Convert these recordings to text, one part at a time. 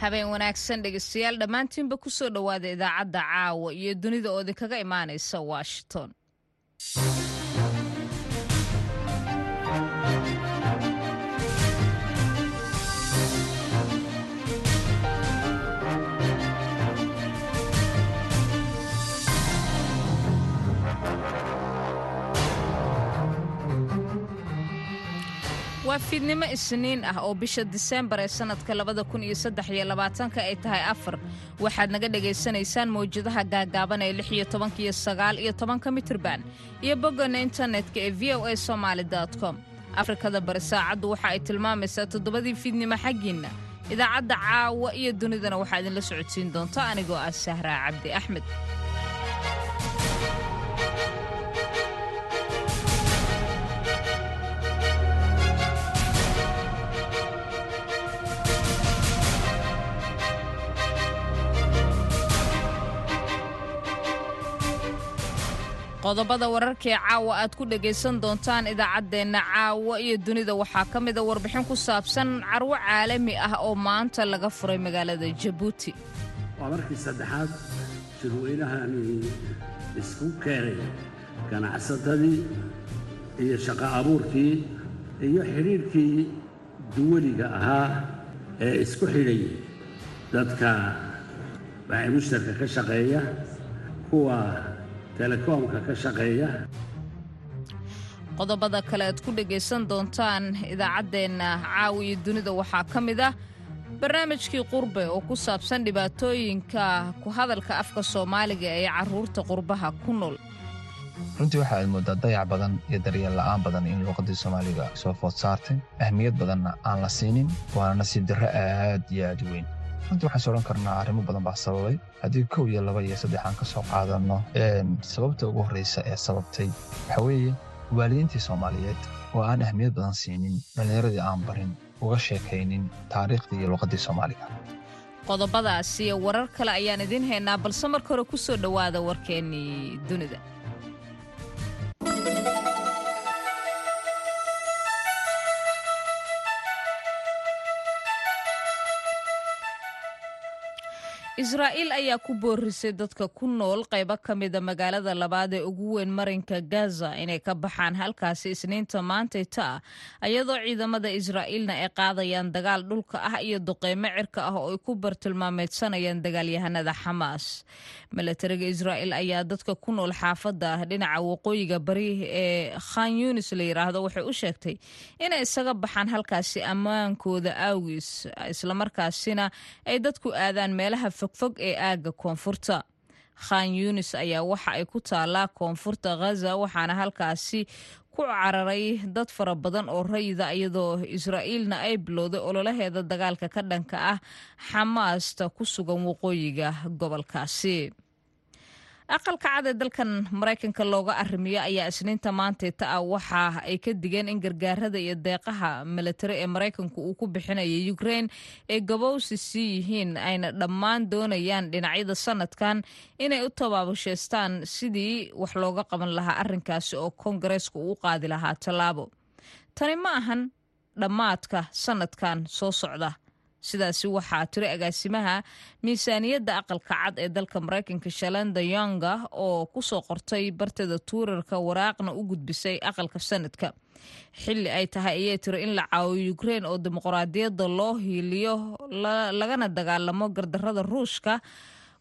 habeen wanaagsan dhegeystayaal dhammaantiinba ku soo dhowaada idaacadda caawa iyo dunida oo idinkaga imaanaysa washington waa fiidnimo isniin ah oo bisha diseembar ee sannadka labada kun iyo saddex iyo labaatanka ay tahay afar. Waxaad naga dhagaysanaysaan mawjadaha gaagaaban ee lix iyo tobanka iyo sagaal iyo tobanka mitirban iyo boggana internetka ee v o a somaali com. Afrikada bari saacaddu waxa ay tilmaamaysaa toddobadii fiidnimo xaggiinna. Idaacadda caawa iyo dunidana waxaa idinla socodsiin doonta anigoo ah sahraa cabdi axmed qodobada wararkee caawa aad ku dhegaysan doontaan idaacaddeenna caawa iyo dunida. Waxaa ka mida warbixin ku saabsan carwo caalami ah oo maanta laga furay magaalada jabuuti. Waa markii saddexaad shirweynahani isku keenay ganacsatadii iyo shaqo abuurkii iyo xidhiirhkii duwaliga ahaa ee isku xidhay dadka waxay mushtarka ka shaqeeya kuwa qodobada kale aad ku dhegaysan doontaan idaacaddeenna caawa iyo dunida waxaa ka mid ah barnaamijkii qurbe oo ku saabsan dhibaatooyinka ku hadalka afka soomaaliga ee carruurta qurbaha ku nool. Runtii waxa aad moodaa dayac badan iyo daryeel la'aan badan in luuqaddii soomaaliga soo food saartay. Ahmiyad badanna aan la siinin waana nasiib darro aad iyo aad u weyn runtii waxaan soo odhan karnaa arrimo badan baa sababay. Haddii kow iyo laba iyo saddex aan ka soo qaadanno sababta ugu horraysa ee sababtay waxaa weeye waalidiintii soomaaliyeed oo aan ahmiyad badan siinin dhallinyaradii aan barin uga sheekaynin taariikhdii iyo luuqaddii soomaaliga. Qodobadaas iyo warar kale ayaan idiin haynaa balse marka hore ku soo dhowaada warkeennii dunida israa'iil ayaa ku boorisay dadka ku nool qaybo ka mida magaalada labaad ee ugu weyn marinka gaza inay ka baxaan halkaasi isniinta maantayta ah iyadoo ciidamada israa'iilna ay qaadayaan dagaal dhulka ah iyo duqeymo cirka ah oo ay ku bartilmaameedsanayaan dagaalyahanada xamaas milatariga israa'iil ayaa dadka ku nool xaafadda dhinaca waqooyiga bari ee khan yunis la yidhaahdo waxay u sheegtay inay isaga baxaan halkaasi ammaankooda awgiis islamarkaasina ay dadku aadaan meelaha fogfog ee aagga koonfurta. Khan yunis ayaa waxa ay ku taallaa koonfurta ghaza waxaana halkaasi ku cararay dad fara badan oo rayida iyadoo israa'iilna ay bilowday ololaheeda dagaalka ka dhanka ah xamaasta ku sugan waqooyiga gobolkaasi aqalka cad ee dalkan maraykanka looga arrimiyo ayaa isniinta maantayta ah waxa ay ka digeen in gargaarada iyo deeqaha milatari ee maraykanku uu ku bixinaya ukrein ay gabowsi sii yihiin ayna dhammaan doonayaan dhinacyada sanadkan inay u tabaabushaystaan sidii wax looga qaban lahaa arrinkaasi oo koongareeska uu qaadi lahaa tallaabo. Tani ma ahan dhammaadka sanadkan soo socda sidaasi waxaa tiri agaasimaha miisaaniyadda aqalka cad ee dalka maraykanka shalanda yonga oo ku soo qortay barteeda tuurarka waraaqna u gudbisay aqalka sanadka. Xilli ay tahay ayay tiri in la caawiyo ukrein oo dimuqraadiyadda loo hiiliyo lagana dagaalamo gardarada ruushka.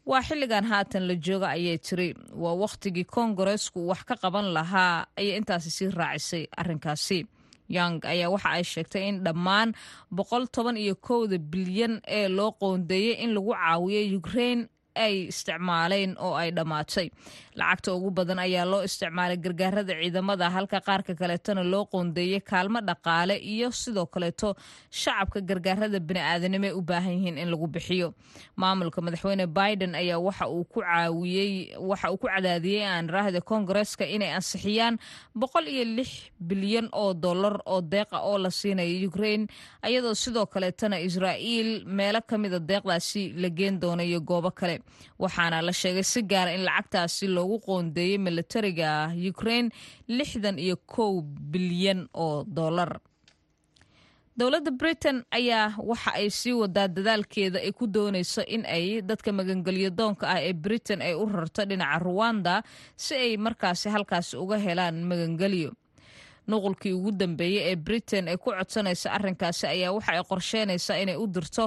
Waa xilligan haatan la jooga ayay tiri. Waa wakhtigii koongareesku wax ka qaban lahaa ayay intaasi sii raacisay arrinkaasi young ayaa waxa ay sheegtay in dhammaan boqol toban iyo kowda bilyan ee loo qoondeeyey in lagu caawiyo ukrein ay isticmaaleen oo ay dhammaatay. Lacagta ugu badan ayaa loo isticmaalay gargaarada ciidamada halka qaarka kaleetona loo qoondeeyey kaalmo dhaqaale iyo sidoo kaleeto shacabka gargaarada bini'aadanimo ay u baahan yihiin in lagu bixiyo. Maamulka madaxweyne biden ayaa waxa uu ku caawiyey waxa uu ku cadaadiyey aan raahda koongareeska inay ansixiyaan boqol iyo lix bilyan oo dollar oo deeqa oo la siinaya ukrein ayadoo sidoo kaleetona israa'iil meelo ka mida deeqdaasi la geen doonayo goobo kale waxaana la sheegay si gaara in lacagtaasi loogu qoondeeyey militariga ukraine lixdan iyo kow bilyan oo dollar. Dowladda britain ayaa waxa ay sii wadaa dadaalkeeda ay ku doonayso in ay dadka magangelyo doonka ah ee britain ay u rarto dhinaca ruwanda si ay markaasi halkaasi uga helaan magangelyo nuqulkii ugu dambeeyey ee britain ay ku codsanaysa arrinkaasi ayaa waxa ay qorsheynaysaa inay u dirto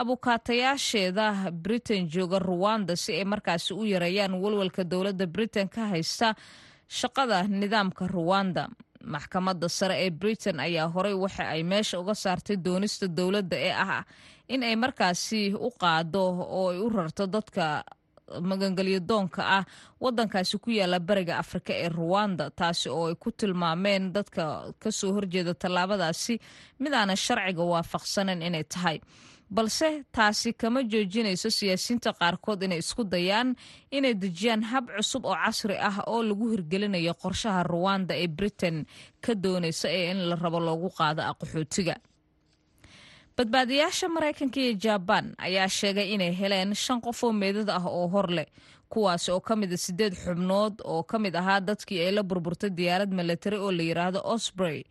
abukaatayaasheeda britain jooga ruwanda si ay markaasi u yareeyaan walwalka dowladda britain ka haysta shaqada nidaamka ruwanda maxkamadda sare ee britain ayaa horey waxa ay meesha uga saartay doonista dowladda ee ah in ay markaasi u qaado oo ay u rarto dadka magangelyo doonka ah wadankaasi ku yaalla bariga afrika ee ruwanda taasi oo ay ku tilmaameen dadka ka soo horjeeda tallaabadaasi. Mid aanan sharciga waafaqsanan inay tahay balse taasi kama joojinayso siyaasiyiinta qaarkood inay isku dayaan inay dejiyaan hab cusub oo casri ah oo lagu hirgelinayo qorshaha ruwanda ee britain ka doonaysa ee in la rabo loogu qaado aqaxootiga badbaadiyaasha maraykanka iyo jabaan ayaa sheegay inay heleen shan qof oo meedad ah oo hor leh kuwaasi oo ka mid a sideed xubnood oo ka mid ahaa dadkii ay la burburtay diyaarad milatari oo la yidhaahdo osbrey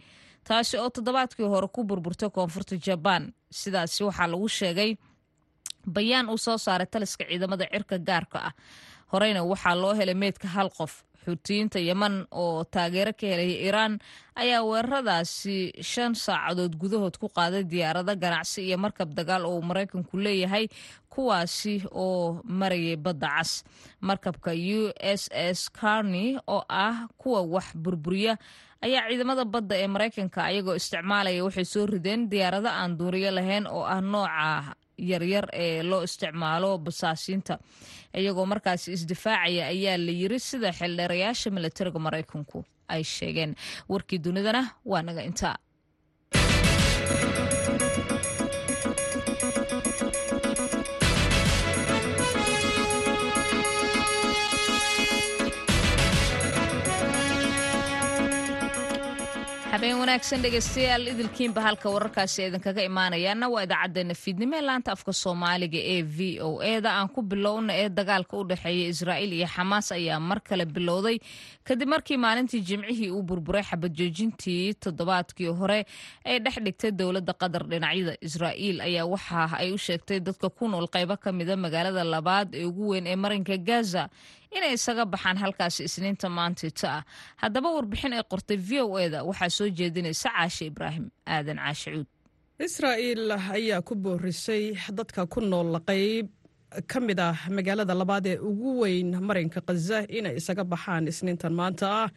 taasi oo toddobaadkii hore ku burburtay koonfurta jabaan sidaasi waxaa lagu sheegay bayaan uu soo saaray taliska ciidamada cirka gaarka ah. Horeyna waxaa loo helay meydka hal qof. Xuutiyiinta yeman oo taageero ka helaya iiraan ayaa weeraradaasi shan saacadood gudahood ku qaaday diyaarado ganacsi iyo markab dagaal oo uu maraykanku leeyahay kuwaasi oo marayay badda cas. Markabka u s s carney oo ah kuwa wax burburiya ayaa ciidamada badda ee maraykanka ayagoo isticmaalaya waxay soo rideen diyaarado aan duuriyo lahayn oo ah nooca yaryar ee loo isticmaalo basaasiinta iyagoo markaasi isdifaacaya ayaa la yiri sida xildheerayaasha milatariga maraykanku ay sheegeen. Warkii dunidana waa naga intaa habeen wanaagsan dhegeystayaal idilkiinba halka wararkaasi idinkaga imaanayaana waa idaacadeena fiidnimo ee laanta afka soomaaliga ee v o eda aan ku bilowna ee dagaalka u dhexeeya israa'iil iyo xamaas ayaa mar kale bilowday. Kadib markii maalintii jimcihii uu burburay xabadjoojintii toddobaadkii hore ee dhex dhigtay dowladda qatar dhinacyada israa'iil ayaa waxa ay u sheegtay dadka ku nool qaybo ka mida magaalada labaad ee ugu weyn ee marinka gaza inay isaga baxaan halkaasi isniinta maantita ah haddaba warbixin ay qortay v o eda waxaa soo jeedinaysa caashe ibraahim aadan caashe cuud israa'iil ayaa ku boorisay dadka ku nool qayb ka mid ah magaalada labaad ee ugu weyn marinka khaza inay isaga baxaan isniintan maanta ah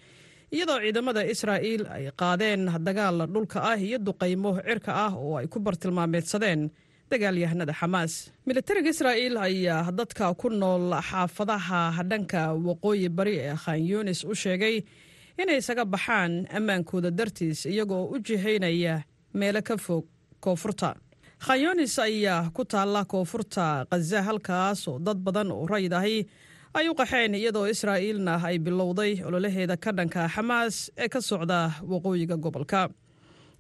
iyadoo ciidamada israa'iil ay qaadeen dagaal dhulka ah iyo duqaymo cirka ah oo ay ku bartilmaameedsadeen dagaalyahanada xamaas. Militariga israa'iil ayaa dadka ku nool xaafadaha dhanka waqooyi bari ee khan yunis u sheegay inay isaga baxaan ammaankooda dartiis iyagoo u jihaynaya meelo ka fog koonfurta. Khan yunis ayaa ku taalla koonfurta khaza halkaas oo dad badan oo rayid ahi ay u qaxeen iyadoo israa'iilna ay bilowday ololaheeda ka dhanka xamaas ee ka socda waqooyiga gobolka.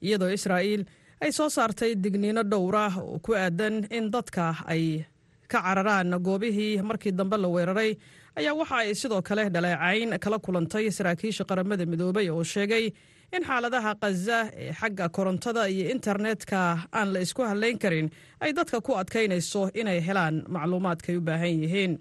Iyadoo israa'iil ay soo saartay digniino dhowra oo ku aadan in dadka ay ka cararaan goobihii markii dambe la weeraray. Ayaa waxa ay sidoo kale dhaleecayn kala kulantay saraakiisha qaramada midoobay oo sheegay in xaaladaha khaza ee xagga korontada iyo internetka aan la isku hadlayn karin ay dadka ku adkaynayso inay helaan macluumaadkay u baahan yihiin.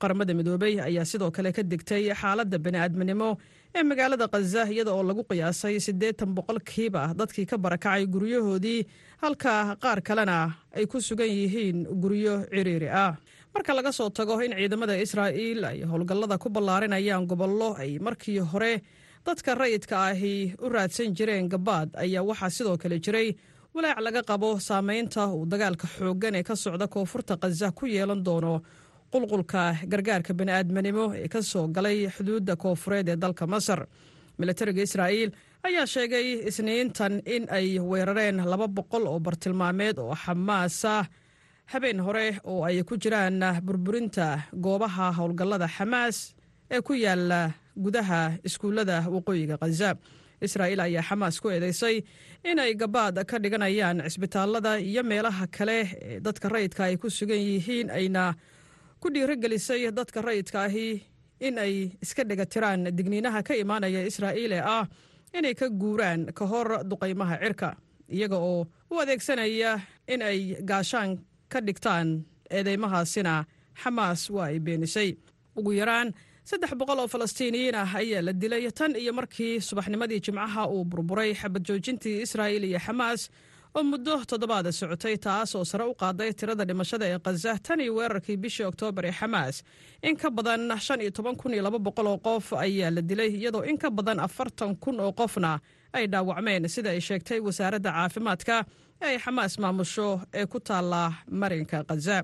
Qaramada midoobey ayaa sidoo kale ka digtay xaaladda bani'aadminimo ee magaalada khaza iyada oo lagu qiyaasay siddeetan boqolkiiba dadkii ka barakacay guryahoodii halka qaar kalena ay ku sugan yihiin guryo ciriiri ah. Marka laga soo tago in ciidamada israa'iil ay howlgallada ku ballaarinayaan gobollo ay markii hore dadka rayidka ahi u raadsan jireen gabaad ayaa waxaa sidoo kale jiray walaac laga qabo saamaynta uu dagaalka xooggan ee ka socda koonfurta khaza ku yeelan doono qulqulka gargaarka bani'aadminimo ee ka soo galay xuduudda koonfureed ee dalka masar. Militariga israa'iil ayaa sheegay isniintan in ay weerareen laba boqol oo bartilmaameed oo xamaas ah. Habeen hore oo ay ku jiraan burburinta goobaha howlgallada xamaas ee ku yaalla gudaha iskuullada waqooyiga khaza israa'iil ayaa xamaas ku eedeysay inay gabaad ka dhiganayaan cisbitaallada iyo meelaha kale ee dadka rayidka ay ku sugan yihiin ayna ku dhiirogelisay dadka rayidka ahi in ay iska dhegatiraan digniinaha ka imaanaya israa'iil ee ah inay ka guuraan ka hor duqaymaha cirka iyaga oo u adeegsanaya in ay gaashaan ka dhigtaan eedeymahaasina xamaas waa ay beenisay. Ugu yaraan saddex boqol oo falastiiniyiin ah ayaa la dilay tan iyo markii subaxnimadii jimcaha uu burburay xabad joojintii israa'iil iyo xamaas oo muddo toddobaada socotay taas oo sare u qaaday tirada dhimashada ee khaza tan iyo weerarkii bishii oktoobar ee xamaas. In ka badan shan iyo toban kun iyo laba boqol oo qof ayaa la dilay iyadoo in ka badan afartan kun oo qofna ay dhaawacmeen. Sida ay sheegtay wasaaradda caafimaadka ee ay xamaas maamusho ee ku taalla marinka khaza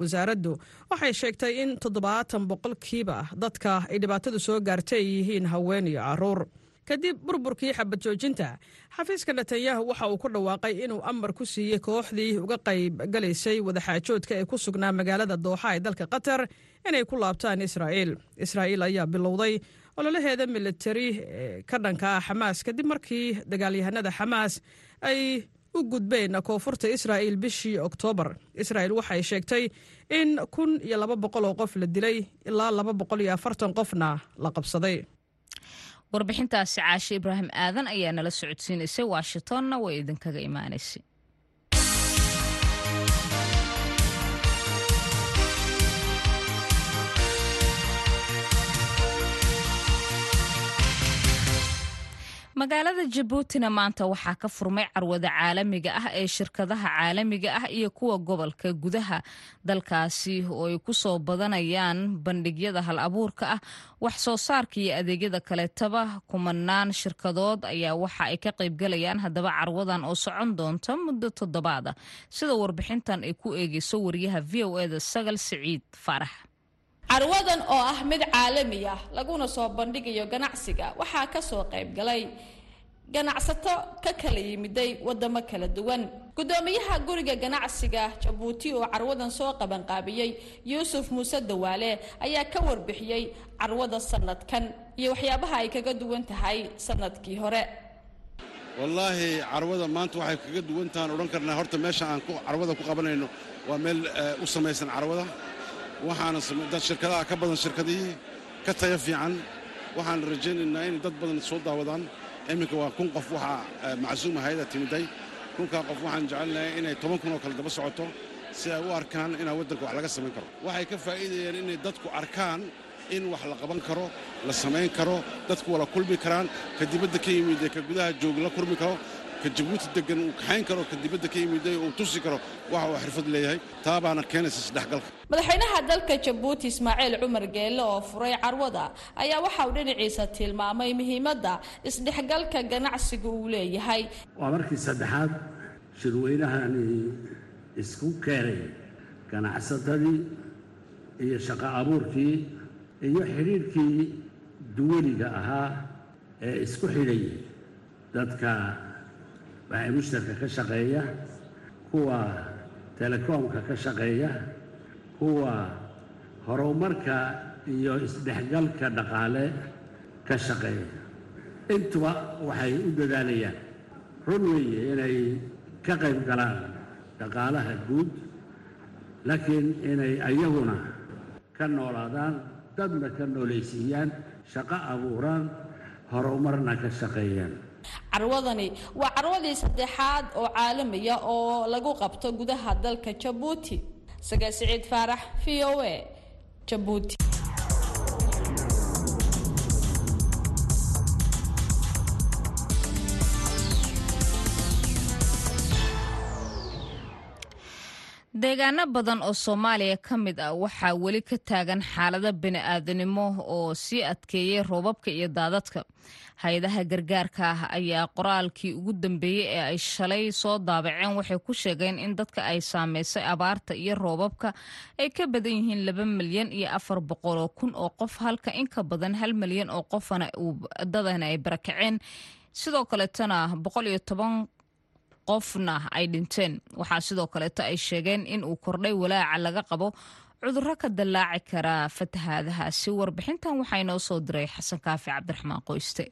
wasaaraddu waxay sheegtay in toddobaatan boqolkiiba dadka ay dhibaatadu soo gaartay ay yihiin haween iyo carruur kadib burburkii xabad joojinta xafiiska netanyahu waxa uu ku dhawaaqay inuu amar ku siiyey kooxdii uga qayb galaysay wadaxaajoodka ee ku sugnaa magaalada dooxa ee dalka qatar inay ku laabtaan israa'iil. Israa'iil ayaa bilowday ololaheeda militari ka dhanka ah xamaas kadib markii dagaalyahanada xamaas ay u gudbeen koonfurta israa'iil bishii oktoobar. Israa'iil waxay sheegtay in kun iyo laba boqol oo qof la dilay ilaa laba boqol iyo afartan qofna la qabsaday warbixintaasi caashe ibraahim aadan ayaa nala socodsiinaysay washingtonna way idinkaga imaanaysay magaalada jabuutina maanta waxaa ka furmay carwada caalamiga ah ee shirkadaha caalamiga ah iyo kuwa gobolka gudaha. Dalkaasi oo ay ku soo badanayaan bandhigyada hal abuurka ah wax soo saarka iyo adeegyada kaleetaba kumanaan shirkadood ayaa waxa ay ka qaybgalayaan haddaba carwadan oo socon doonta muddo toddobaada sida warbixintan ay ku eegeyso wariyaha v o eda sagal siciid faarax carwadan oo ah mid caalami ah laguna soo bandhigayo ganacsiga waxaa ka soo qaybgalay ganacsato ka kala yimiday wadamo kala duwan. Gudoomiyaha guriga ganacsiga jabuuti oo carwadan soo qabanqaabiyey yuusuf muuse dawaale ayaa ka warbixiyey carwada sanadkan iyo waxyaabaha ay kaga duwan tahay sannadkii hore. Wallaahi carwada maanta waxay kaga duwan tahaan odhan karnaa. Horta meesha aan carwada ku qabanayno waa meel u samaysan carwada waxaana shirkadaha ka badan shirkadihii ka tayo fiican waxaan rajaynaynaa inay dad badan soo daawadaan iminka waa kun qof waxaa macsuuma hayada timiday kunkaa qof waxaan jecelnahay inay toban kun oo kale daba socoto si ay u arkaan inaa waddanka wax laga samayn karo waxay ka faa'iidayeen inay dadku arkaan in wax la qaban karo la samayn karo dadku wala kulmi karaan ka dibadda ka yimid ee ka gudaha joog la kulmi karo ka jabuuti degan uu kaxayn karo ka dibadda ka yimiday uu tusi karo. Waxa uu xirfad leeyahay. Taa baana keenaysa isdhexgalka madaxweynaha dalka jabuuti ismaaciil cumar geelle oo furay carwada ayaa waxa uu dhinaciisa tilmaamay muhiimadda isdhexgalka ganacsiga uu leeyahay. Waa markii saddexaad shirweynahani isku keenay ganacsatadii iyo shaqo abuurkii iyo xidhiirhkii duwaliga ahaa ee isku xidhay dadka waxay mushtarka ka shaqeeya kuwa telekoomka ka shaqeeya kuwa horumarka iyo isdhexgalka dhaqaale ka shaqeeya. Intuba waxay u dadaalayaan run weeye inay ka qayb galaan dhaqaalaha guud laakiin inay ayaguna ka noolaadaan dadna ka noolaysiiyaan shaqo abuuraan horumarna ka shaqeeyaan carwadani. Waa carwadii saddexaad oo caalamiya oo lagu qabto gudaha dalka jabuuti. Saga siciid faarax v o a jabuuti deegaano badan oo soomaaliya ka mid ah waxaa weli ka taagan xaalado bini-aadanimo oo sii adkeeyey roobabka iyo daadadka. Hay'adaha gargaarka ah ayaa qoraalkii ugu dambeeyey ee ay shalay soo daabaceen waxay ku sheegeen in dadka ay saameysay abaarta iyo roobabka ay ka badan yihiin laba milyan iyo afar boqoloo kun oo qof halka in ka badan hal milyan oo qofana dadana ay barakaceen. Sidoo kaleetana boqol iyo toban qofna ay dhinteen. Waxaa sidoo kaleeto ay sheegeen in uu kordhay walaaca laga qabo cudurro ka dallaaci karaa fatahaadahaasi warbixintan waxaa inoo soo diray xasan kaafi cabdiraxmaan qoyste.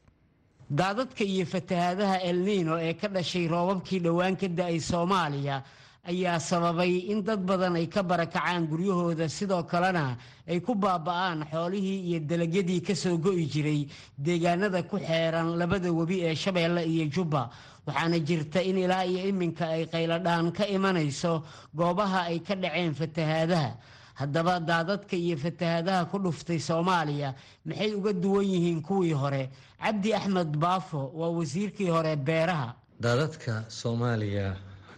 Daadadka iyo fatahaadaha elniino ee ka dhashay roobabkii dhowaan ka da'ay soomaaliya ayaa sababay in dad badan ay ka barakacaan guryahooda. Sidoo kalena ay ku baaba'aan xoolihii iyo dalagyadii ka soo go'i jiray deegaanada ku xeeran labada webi ee shabeelle iyo jubba waxaana jirta in ilaa iyo iminka ay qayladhaan ka imanayso goobaha ay ka dhaceen fatahaadaha. Haddaba daadadka iyo fatahaadaha ku dhuftay soomaaliya maxay uga duwan yihiin kuwii hore? Cabdi axmed baafo waa wasiirkii hore beeraha. Daadadka soomaaliya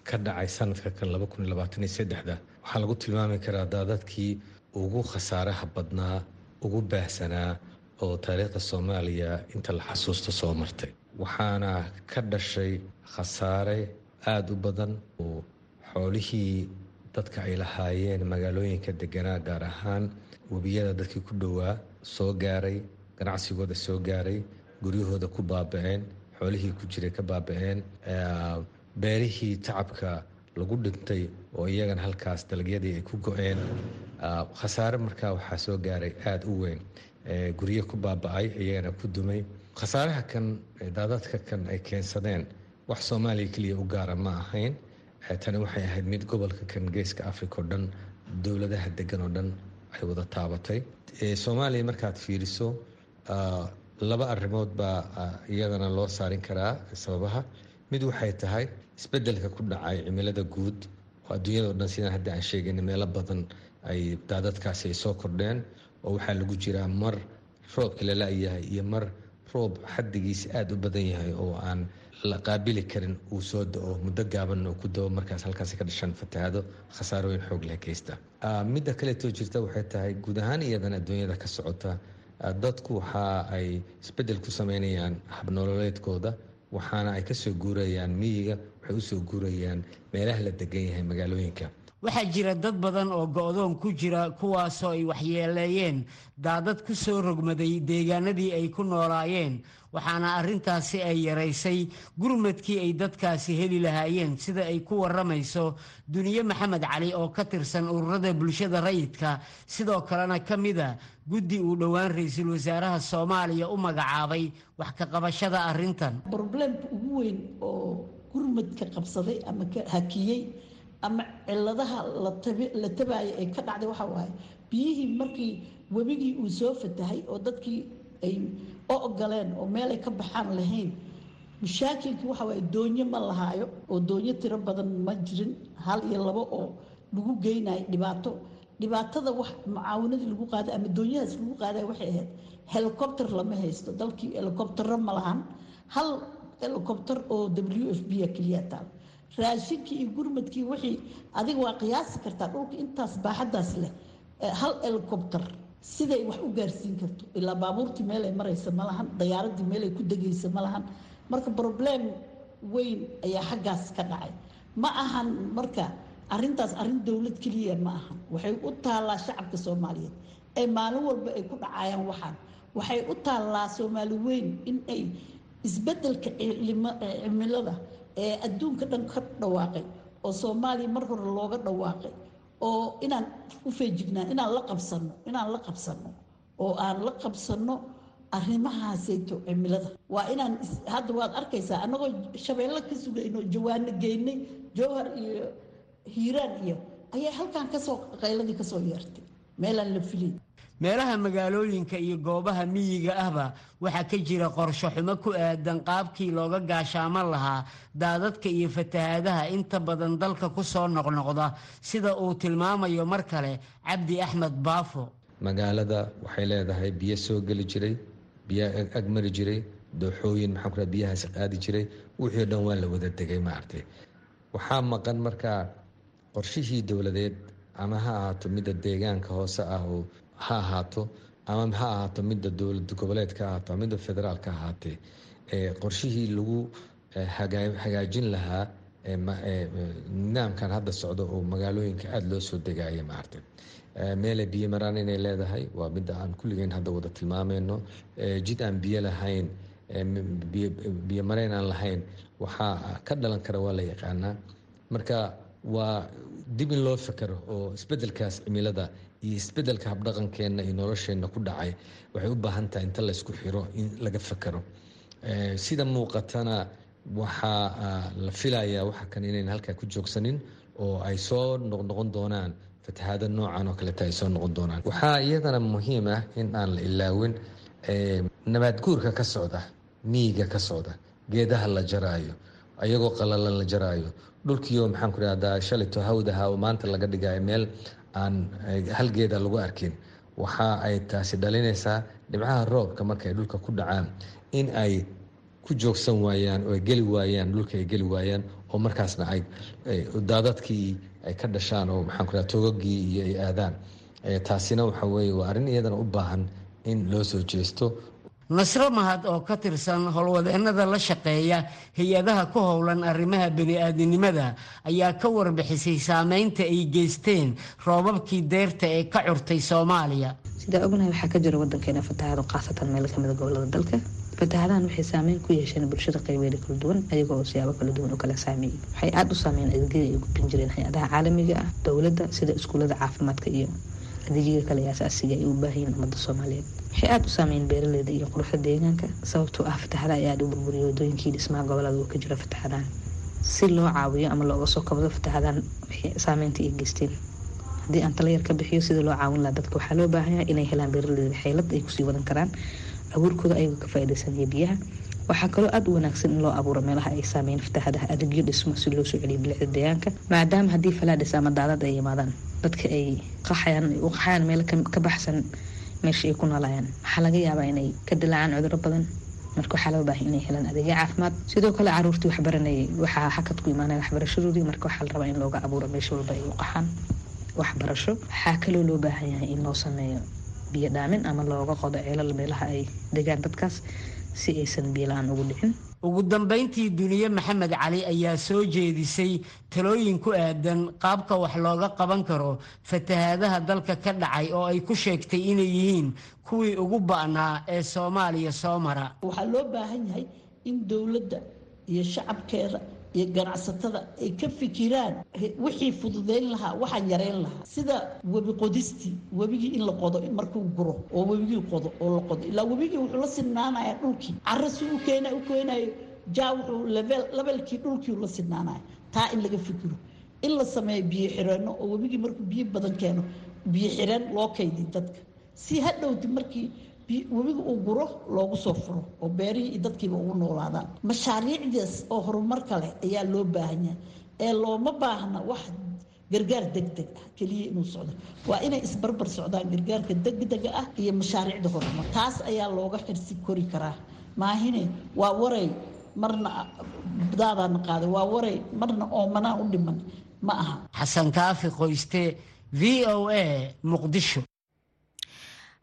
ka dhacay sanadka kan waxaa lagu tilmaami karaa daadadkii ugu khasaaraha badnaa ugu baahsanaa oo taariikhda soomaaliya inta la xasuusto soo martay. Waxaana ka dhashay khasaare aada u badan oo xoolihii dadka ay lahaayeen magaalooyinka deganaa gaar ahaan webiyada dadkii ku dhowaa soo gaaray ganacsigooda soo gaaray guryahooda ku baaba-een xoolihii ku jiray ka baaba-een beerihii tacabka lagu dhintay oo iyagana halkaas dalagyadii ay ku go-een khasaare markaa waxaa soo gaaray aada u weyn guryo ku baaba-ay iyagana ku dumay. Khasaaraha kan daadadka kan ay keensadeen wax soomaaliya keliya u gaara ma ahayn. Tani waxay ahayd mid gobolka kan geeska africa oo dhan dowladaha degan oo dhan ay wada taabatay. Soomaaliya markaad fiiriso laba arrimood baa iyadana loo saarin karaa sababaha. Mid waxay tahay isbeddelka ku dhacay cimilada guud oo adduunyada o dhan sidaan hadda aan sheegayna meelo badan ay daadadkaasi ay soo kordheen oo waxaa lagu jiraa mar roobka la la-yahay iyo mar roob xaddigiisa aada u badan yahay oo aan la qaabili karin uu soo da'o muddo gaaban oo ku dao markaas halkaasi ka dhashaan fatahaado khasaarooyin xoog leh geysta midda kaleetoo jirta waxay tahay guud ahaan iyadana adduunyada ka socota. Dadku waxa ay isbeddel ku sameynayaan habnololeedkooda waxaana ay ka soo guurayaan miyiga waxay u soo guurayaan meelaha la degan yahay magaalooyinka. Waxaa jira dad badan oo go-doon ku jira kuwaasoo ay waxyeeleeyeen daadad ku soo rogmaday deegaanadii ay ku noolaayeen. Waxaana arrintaasi ay yaraysay gurmadkii ay dadkaasi heli lahaayeen sida ay ku waramayso duniye maxamed cali oo ka tirsan ururada bulshada rayidka. Sidoo kalena ka mida guddi uu dhowaan ra'iisul wasaaraha soomaaliya u magacaabay wax ka qabashada arrintan gurmadka qabsaday ama hakiyey ama ciladaha la tabaaya ee ka dhacday waxaa waaye biyihii markii webigii uu soo fatahay oo dadkii ay o ogoleen oo meelay ka baxaan lahayn mashaakilkii waxa waaye doonyo ma lahaayo oo doonyo tiro badan ma jirin hal iyo labo oo lagu geynayo dhibaato. Dhibaatada wax mucaawanadii lagu qaaday ama doonyahaas lagu qaaday waxay ahayd helicopter lama haysto dalkii helicoptero ma lahan. Hal helicopter oo w f b keliya taal raashinkii iyo gurmadkii wixii adiga waa qiyaasi kartaa dhulka intaas baaxadaas leh hal helicopter siday wax u gaarsiin karto. Ilaa baabuurtii meelay maraysa ma lahan dayaaradii meelay ku degaysa ma marka broblem weyn ayaa xaggaas ka dhacay. Ma ahan marka arintaas arrin dowlad keliya ma ahan. Waxay u taallaa shacabka soomaaliyeed. Ee maalin walba ay ku dhacayaan waxaan. Waxay u taallaa soomaali weyn in ay isbeddelka cimilada ee adduunka dhan ka dhawaaqay oo soomaaliya mar hore looga dhawaaqay oo inaan u feejignaan inaan la qabsano inaan la qabsano oo aan la qabsano arrimahaasayto cimilada. Waa inaan hadda waad arkaysaa annagoo shabeello ka sugayno jawaano geynay jowhar iyo hiiraan iyo ayaa halkan ka soo qayladii ka soo yeertay meelaan la filin meelaha magaalooyinka iyo goobaha miyiga ahba waxaa ka jira qorsho xumo ku aadan qaabkii looga gaashaaman lahaa daadadka iyo fatahaadaha inta badan dalka ku soo noqnoqda sida uu tilmaamayo mar kale cabdi axmed baafo. Magaalada waxay leedahay biyo soo geli jiray biyo agmari jiray dooxooyin maxaan ku biyahaasi qaadi jiray wixii o dhan waa la wada degay maaragtay waxaa maqan markaa qorshihii dowladeed ama ha ahaato midda deegaanka hoose ah oo ha ahaato ama ha ahaato midda dowlad goboleed ka ahaato ama midda federaal ka ahaatee qorshihii lagu hagaajin lahaa nidaamkan hadda socdo oo magaalooyinka aada loo soo degaaya maaragtay. Meelay biyo maraan inay leedahay waa midda aan kulligeen hadda wada tilmaameyno jid aan biyo lahayn biyo aan lahayn waxaa ka dhalan kara waa la yaqaanaa. Marka waa dib in loo fekero oo isbedelkaas cimilada iyo isbeddelka habdhaqankeenna iyo nolosheenna ku dhacay waxay u baahan tahay inta laysku xiro in laga fekero sida muuqatana waxaa la filayaa waxa kan inayn halkaa ku joogsanin oo ay soo noqnoqon doonaan fatahaada noocan oo kaleeta ay soo noqon doonaan. Waxaa iyadana muhiim ah in aan la ilaawin nabaad guurka ka socda miyiga ka socda geedaha la jaraayo ayagoo qalalan la jaraayo dhulkiio maxaan ku idhahdaa shalito hawdaha oo maanta laga dhigayo meel aan hal geeda lagu arkin. Waxa ay taasi dhalinaysaa dhibcaha roobka marka ay dhulka ku dhacaan in ay ku joogsan waayaan oo ay geli waayaan dhulka ay geli waayaan oo markaasna daadadkii ay ka dhashaan oo maxaan ku togagii iyo ay aadaan. Taasina waxa weeye waa arrin iyadana u baahan in loo soo jeesto nasro mahad oo ka tirsan howlwadeennada la shaqeeya hay'adaha ku howlan arrimaha bani-aadinimada ayaa ka warbixisay saameynta ay geysteen roobabkii deerta ee ka curtay soomaaliya. Sidaa ognahay waxaa ka jira wadankeena fatahaado khaasatan meel kamida gobollada dalka. Fatahadahan waxay saameyn ku yeesheen bulshada qaybeeda kala duwan ayagoo oo siyaabo kala duwan u kala saameeyey. Waxay aada u saameeyeen adeegyada ay gudbin jireen hay'adaha caalamiga ah dowladda sida iskuullada caafimaadka iyo adeegyada kale ee asaasiga ay u baahayiin ummadda soomaaliyeed. Waxay aada u saameeyeen beeraleyda iyo quruxda deegaanka sababtoo ah fataxada ay aada u burburiyay wadooyinkii dhismaha gobollada uu ka jira fataxadahan si loo caawiyo ama looga soo kabdo fataxadahan saameynta ay geysteen. Haddii aan tala yar ka bixiyo sida loo caawin laha dadka waxaa loo baahanyaa inay helaan beeraleyda xeylad ay ku sii wadan karaan. Abuurkooda ayagoo ka faa-ideysanaya biyaha waxaa kaloo aada u wanaagsan in loo abuuro meelaha ay saameyn fataxadaha adeegyo dhismo si loo soo celiyo bilicda deegaanka maadaama haddii falaadhis ama daadad ay yimaadaan dadka ay qaxayaan u qaxayaan meel ka baxsan meesha ay ku noolayaan waxaa laga yaabaa inay ka dilaacaan cuduro badan. Marka waxaa loo baahay inay helaan adeegyo caafimaad. Sidoo kale caruurtii waxbaranayay waxaa xakad ku imaanaya waxbarashadoodii marka waxaa la rabaa in looga abuuro meesha walba ay u qaxaan waxbarasho. Waxaa kaloo loo baahan yahay in loo sameeyo biyo dhaamin ama looga qodo ceelal meelaha ay degaan dadkaas si aysan biyola-aan ugu dhicin. Ugu dambayntii duniye maxamed cali ayaa soo jeedisay talooyin ku aadan qaabka wax looga qaban karo fatahaadaha dalka ka dhacay oo ay ku sheegtay inay yihiin kuwii ugu ba'naa ee soomaaliya soo mara waxaa loo baahan yahay in dowladda iyo shacabkeeda iyo ganacsatada ay ka fikiraan wixii fududeyn lahaa waxaan yareyn lahaa. Sida webi qodistii webigii in la qodo markuu guro oo webigii qodo oo la qodo. Ilaa webigii wuxuu la sinaanayaa dhulkii. Cara si u keena u keenayo jaa wuxuu levelkii dhulkii la sinaanaya taa in laga fikiro. In la sameeyo biyo xireenno oo webigii markuu biyo badan keeno biyo xireen loo kaydi dadka. Si hadhowti markii webiga uu guro loogu soo furo oo beerihii iyo dadkiiba ugu noolaadaan. Mashaariicdaas oo horumarka leh ayaa loo baahan yahay. Ee looma baahna wax gargaar degdeg ah keliya inuu socdo. Waa inay isbarbar socdaan gargaarka degdega ah iyo mashaariicda horumar. Taas ayaa looga xirsi kori karaa. Maahine waa waray marna daadaana qaaday. Waa waray marna oomanaa u dhiman. Ma aha. Xasan kaafi qoyste v o a muqdisho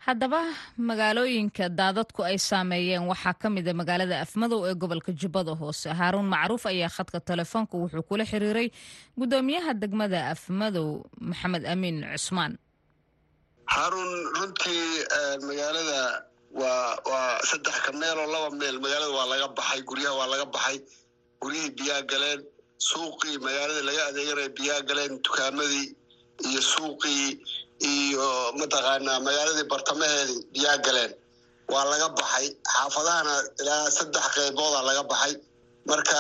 haddaba magaalooyinka daadadku ay saameeyeen waxaa ka mida magaalada afmadow ee gobolka jubbada hoose. Haaruun macruuf ayaa khadka telefoonka wuxuu kula xiriiray gudoomiyaha degmada afmadow maxamed amiin cusmaan. Haaruun runtii magaalada waa waa saddex ka meel oo laba meel. Magaalada waa laga baxay guryaha waa laga baxay. Guryihii biyaa galeen suuqii magaalada laga adeeganaya biyaa galeen dukaamadii iyo suuqii iyo mataqaanaa magaaladii bartamaheedii biyaa galeen waa laga baxay. Xaafadahana ilaa saddex qeybooda laga baxay. Marka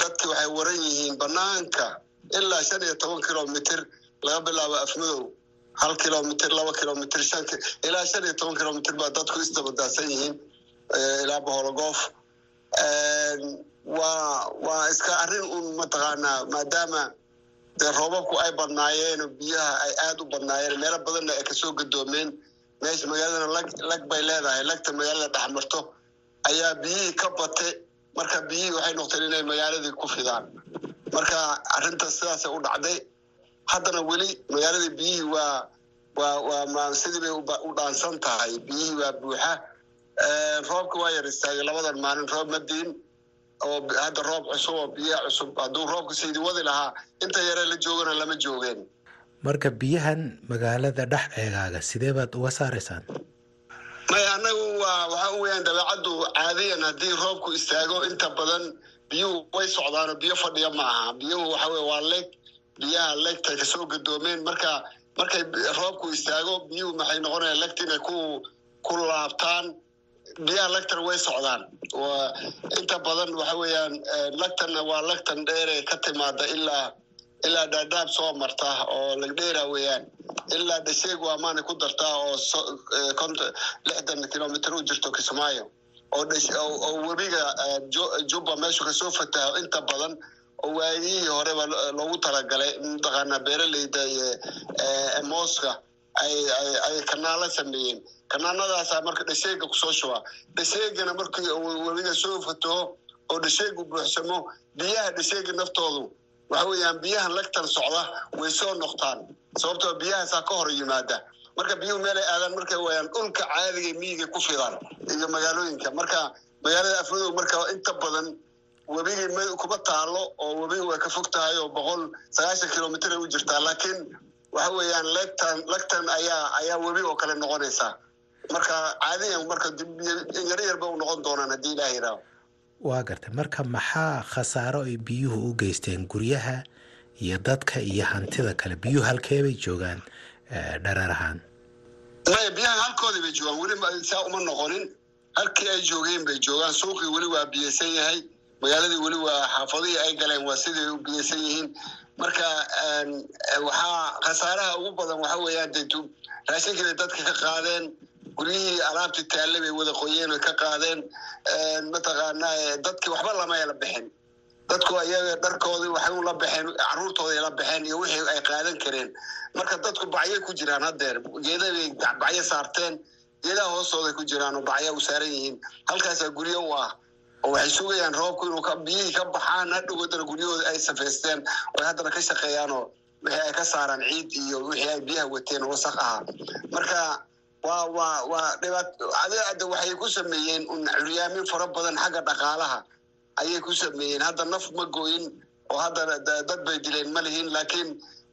dadki waxay waran yihiin banaanka ilaa shan iyo toban kilomitr laga bilaabo afmadow. Hal kilomitr laba kilomitr ilaa shan iyo toban kilomitr baa dadku isdabadaadsan yihiin ilaa bohologoof waa waa iska arrin un mataqaanaa maadaama dee roobabku ay badnaayeen biyaha ay aada u badnaayeen meelo badanna ay ka soo gadoomeen meesha magaaladana lag lag bay leedahay lagta magaalada dhex marto ayaa biyihii ka bate marka biyihii waxay noqteen inay magaaladii ku fidaan. Marka arrintaas sidaasay u dhacday. Haddana weli magaaladii biyihii waa waa waa sidii bay u dhaansan tahay. Biyihii waa buuxa. Roobka waa yar istaagay labadan maalin roob madiin oo hadda roob cusub oo biyaha cusub hadduu roobka saydi wadi lahaa inta yaree la joogana lama joogeen. Marka biyahan magaalada dhex eegaaga sidee baad uga saaraysaan maya annagu waa waxaa weyaan dabeecaddu caadiyan haddii roobku istaago inta badan biyuhu way socdaano biyo fadhiya ma aha biyuhu waxa weye waa leeg biyaha leegtay ka soo gadoomeen. Marka markay roobku istaago biyuhu maxay noqonayaan legta inay ku ku laabtaan biyaha lagtan way socdaan. Inta badan waxa weeyaan lagtanna waa lagtan dheere ka timaada ilaa ilaa dhaadhaab soo marta oo lagdheera weeyaan. Ilaa dhasheeg waa maana ku dartaa oo lixdan kilomitr u jirto kismaayo. Oo webiga jubba meeshu ka soo fataho inta badan oo waayihii horeba loogu talagalay mataqaanaa beeraleyda mooska ay kanaala sameeyeen kanaanadaasaa marka dhasheega ku soo shubaa dhasheegana markii webiga soo fataho oo dhasheegu buuxsamo biyaha dhasheega naftoodu waxa weeyaan biyahan lagtan socda way soo noqtaan sababtoo biyahaasaa ka hor yimaada. Marka biyuhu meelay aadaan marka wayaan dhulka caadiga miyiga ku fidaan iyo magaalooyinka. Marka magaalada afmadow marka inta badan webigii kuma taalo oo webigi way ka fog tahay oo boqol sagaashan kilomitr ay u jirtaa. Laakiin waxa weeyaan legtan lagtan ayaa ayaa webi oo kale noqonaysaa marka caadiyan marka yar yarba u noqon doonaan haddii ilaah yidhaaho. Waa gartay marka maxaa khasaaro ay biyuhu u geysteen guryaha iyo dadka iyo hantida kale? Biyuhu halkeebay joogaan dhareer ahaan? Maya biyaha halkoodii bay joogaan. Weli saa uma noqonin. Halkii ay joogeen bay joogaan. Suuqii weli waa biyeysan yahay. Magaaladii weli waa xaafadihii ay galeen waa sidii u biyeysan yihiin. Marka waxaa khasaaraha ugu badan waxa weeyaan de raashinkii bay dadka ka qaadeen guryihii alaabtii taalle bay wada qoyeen oy ka qaadeen mataqaanaa dadkii waxba lama la bixin. Dadku iyaga dharkoodii waxay ula baxeen caruurtooday la baxeen iyo wixii ay qaadan kareen. Marka dadku bacyay ku jiraan haddeer geedabay bacyo saarteen geedaha hoostooday ku jiraan oo bacya u saaran yihiin. Halkaasaa guryo u ah oo waxay sugayaan roobku inuu biyihii ka baxaan hadhowadana guryahooda ay safeysteen oo haddana ka shaqeeyaanoo wixii ay ka saaraan ciid iyo wixii ay biyaha wateen wasaq ahaa. Marka adeada waxay ku sameeyeen curyaamin fara badan xagga dhaqaalaha. Ayay ku sameeyeen. Hadda naf ma gooyin oo hadda dad bay dileen ma lihiin laakiin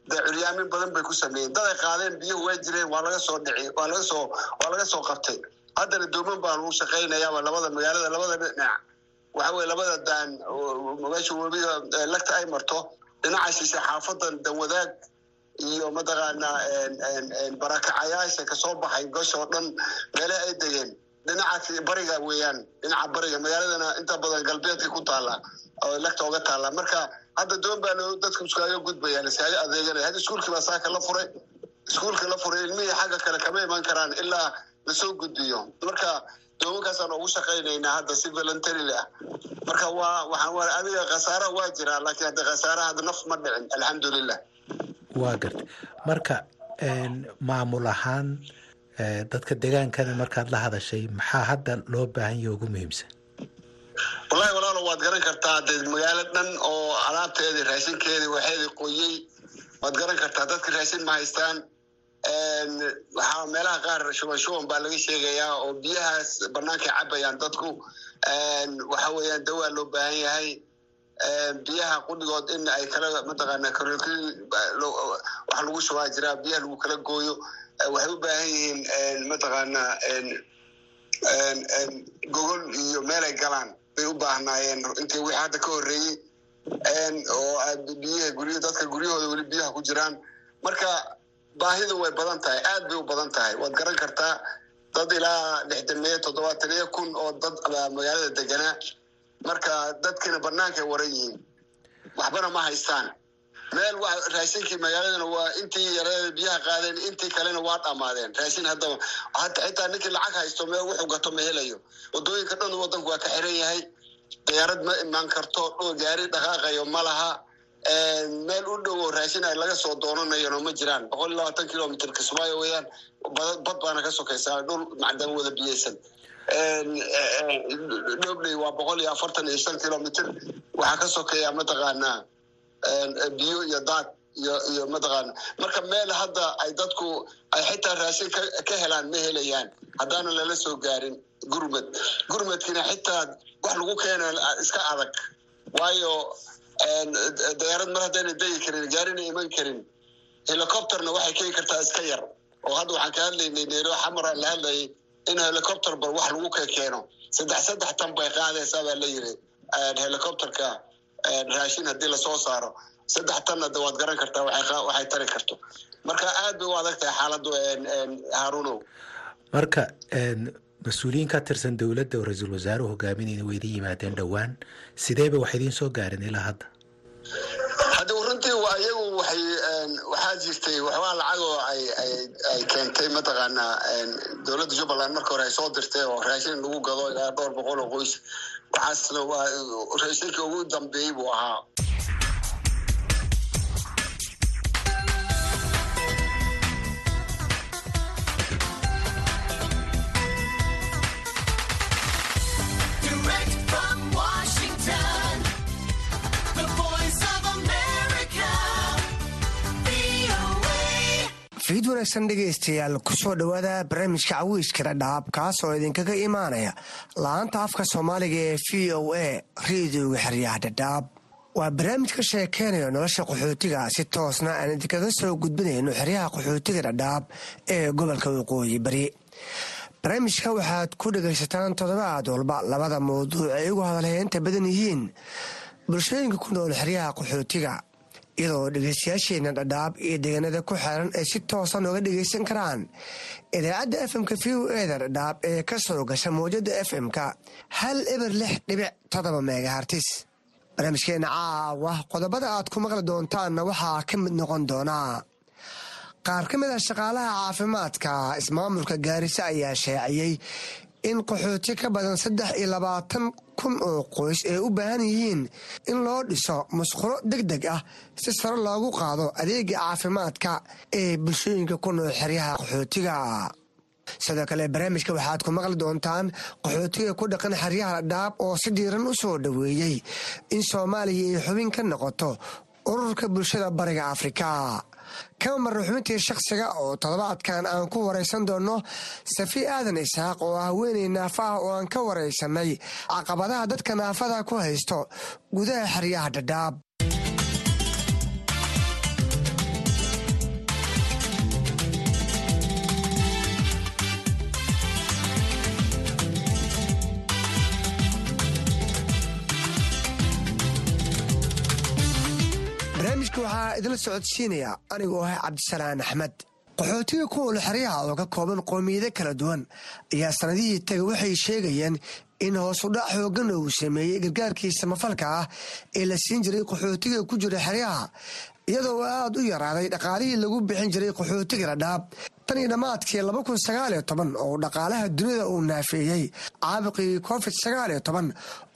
de curyaamin badan bay ku sameeyeen. Dad ay qaadeen biyuhu way jireen waa laga soo dhici waa laga soo waa laga soo qabtay. Haddana dooman baa lagu shaqaynayaaba labada magaalada labada dhinac. Waxa weye labada daan meesha webiga lagta ay marto dhinaca shishe xaafadan danwadaag iyo mataqaanaa barakacayaasha ka soo baxay gosha oo dhan meele ay degeen. Dhinaca bariga weeyaan dhinaca bariga magaaladana inta badan galbeedka ku taala oo lagta oga taala. Marka hadda doon baa dadka iskaaga gudbayaan iskaaga adeeganaya hadda iskuulkii baa saaka la furay. Iskuulka la furay ilmihii xagga kale kama iman karaan ilaa la soo gudbiyo. Marka doomankaasaan ugu shaqaynaynaa hadda si voluntarily ah marka waa waxaan adiga khasaara waa jiraa laakiin hadda khasaaraha hadda naf ma dhicin alxamdulilah waa gartay marka maamul ahaan dadka degaankana markaad la hadashay maxaa hadda loo baahan yaha ugu muhiimsan? Wallahi walaalo waad garan kartaa de magaalo dhan oo alaabteedii raashinkeedii waxeedii qoyey waad garan kartaa dadka raashin ma haystaan. Waxaa meelaha qaar shuban shuban baa laga sheegayaa oo biyahaas bannaankay cabayaan dadku. Waxa weeyaan dawaa loo baahan yahay biyaha qudhigood in ay kala mataqaana wax lagu shubaa jiraa biyaha lagu kala gooyo waxay u baahan yihiin mataqaana gogol iyo meelay galaan. Bay u baahnaayeen intii wixii hadda ka horreeyey oo biyaha gurya dadka guryahooda weli biyaha ku jiraan. Marka baahidu way badan tahay aad bay u badan tahay. Waad garan kartaa dad ilaa lixdameeyo toddobaataniyo kun oo dad magaalada deganaa marka dadkina bannaankay waran yihiin. Waxbana ma haystaan. Meel raashinkii magaaladana waa intii yareeda biyaha qaadeen intii kalena waa dhammaadeen raashin haddaba xitaa ninkii lacag haysto meel wuxuu gato ma helayo. Wadooyinka dhan wadanku waa ka xiran yahay. Diyaarad ma imaan karto gaari dhaqaaqayo ma laha. Meel u dhow oo raashin ay laga soo doonanayano ma jiraan. Boqol iyo labaatan kilomitr kismaayo weeyaan. Bad baana ka sokaysaa dhul macdan wada biyeysan dhobley waa boqol iyo afartan iyo shan kilomitr waxaa ka sokeeya mataqaanaa biyo iyo daad iyo mataqaana marka meel hadda ay dadku ay xitaa raashin ka helaan ma helayaan. Haddaana lala soo gaarin gurmad. Gurmadkina xitaa wax lagu keena iska adag. Waayo diyaarad mar haddayna degi karin gaarina iman karin helicopterna waxay keeni kartaa iska yar. Oo hadda waxaan ka hadlaynay neero xamar aan la hadlayay in helicopter bal wax lagu ka keeno. Saddex saddex tan bay qaadaysaa baa la yiri helicopterka raashin haddii la soo saaro. Saddex tanna de waad garan kartaa waxay tari karto. Marka aad bay u adag tahay xaaladdu haarunow. Marka mas'uuliyiin ka tirsan dowladda oo ra'iisul wasaaruhu hogaaminayna way idin yimaadeen dhowaan. Sideeba wax idiin soo gaareen ilaa hadda hadda runtii waa iyagu waay waxaa jirtay waxbaa lacagoo ay keentay mataqaanaa dowladda jubbaland marka hore ay soo dirtay oo raashin lagu gado ilaa dhowr boqol oo qoys. Waxaasna waa raashinka ugu dambeeyey buu ahaa. Wanaagsan dhegaystayaal ku soo dhowaada barnaamijka cawiiska dhadhaab kaas oo idinkaga imaanaya la'aanta afka soomaaliga ee v o a rediyoga xeryaha dhadhaab waa barnaamij ka sheekeynayo nolosha qaxootiga si toosna aan idinkaga soo gudbinayno xeryaha qaxootiga dhadhaab ee gobolka waqooyi bari. Barnaamijka waxaad ku dhegaysataan toddobaad walba labada mawduuc ay ugu hadalheynta badan yihiin bulshooyinka ku nool xeryaha qaxootiga iyadoo dhegeystayaasheenna dhadhaab iyo deegaanada ku xeeran ay si toosa nooga dhegaysan karaan. Idaacadda fm-ka v o eda dhadhaab ee ka soo gasha mawjada fm-ka hal eber lix dhibic todoba megahartis barnaamijkeena caawa qodobada aad ku maqli doontaanna waxaa ka mid noqon doonaa. Qaar ka mid a shaqaalaha caafimaadka ismaamulka gaarisa ayaa shaaciyey in qaxooti ka badan saddex iyo labaatan kun oo qoys ay u baahan yihiin in loo dhiso musqulo deg deg ah si sare loogu qaado adeega caafimaadka ee bulshooyinka ku nool xeryaha qaxootiga sidoo kale barnaamijka waxaad ku maqli doontaan qaxootiga ku dhaqan xeryaha dhadhaab oo si diiran u soo dhoweeyey in soomaaliya ay xubin ka noqoto ururka bulshada bariga afrika kama marna xubintii oo toddobaadkan aan ku waraysan doonno safi aadan isaaq oo ah haweeney naafa oo aan ka waraysanay caqabadaha dadka naafada ku haysto gudaha xeryaha dhadhaab barnaamijka waxaa idinla socodsiinaya anigoo ah cabdisalaan axmed. Qaxootiga ku nool xeryaha oo ka kooban qoomiyado kala duwan ayaa sanadihii taga waxay sheegayeen in hoosudhac xoogan uu sameeyey gargaarkii samafalka ah ee la siin jiray qaxootiga ku jira xeryaha iyadoo aad u yaraaday dhaqaalihii lagu bixin jiray qaxootiga dhadhaab tan iyo dhammaadkii laba kun sagaaliyo toban oo dhaqaalaha dunida uu naafeeyey. Caabuqii covid sagaaliyo toban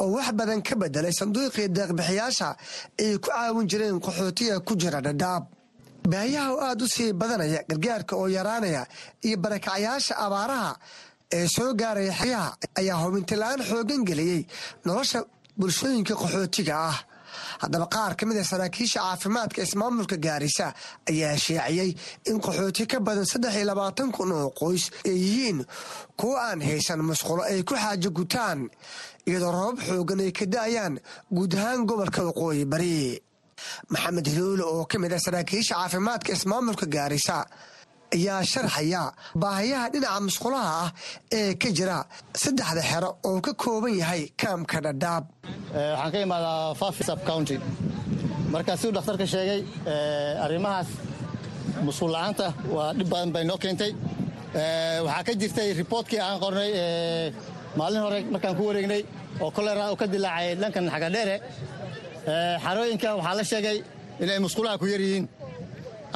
oo wax badan ka bedelay sanduuqii deeqbixiyaasha ay ku caawin jireen qaxootiga ku jira dhadhaab baayaha oo aad u sii badanaya gargaarka oo yaraanaya iyo barakacyaasha abaaraha ee soo gaaraya xeryaha ayaa hubintilaan xoogan geliyey nolosha bulshooyinka qaxootiga ah haddaba qaar ka mid a saraakiisha caafimaadka ismaamulka gaarisa ayaa sheeciyey in qaxooti ka badan saddex iyo labaatan kun oo qoys ay yihiin kuwo aan haysan musqulo ay ku xaajo gutaan iyadoo rabab xoogan ay ka da'ayaan guud ahaan gobolka waqooyi bari. Maxamed hiloole oo ka mid ah saraakiisha caafimaadka ismaamulka gaarisa ayaa sharxaya baahayaha dhinaca musqulaha ah ee ka jira saddexda xero oo ka kooban yahay kaamka dhadhaab. Waxaan ka imaadaa fafi sub county. Marka siduu dhakhtarka sheegay arrimahaas musqul la'aanta waa dhib badan bay noo keentay. Waxaa ka jirtay riboortkii aan qornay maalin hore markaan ku wareegnay oo kolera uu ka dilaacay dhankan xagadheere xarooyinka waxaa la sheegay inay musqulaha ku yar yihiin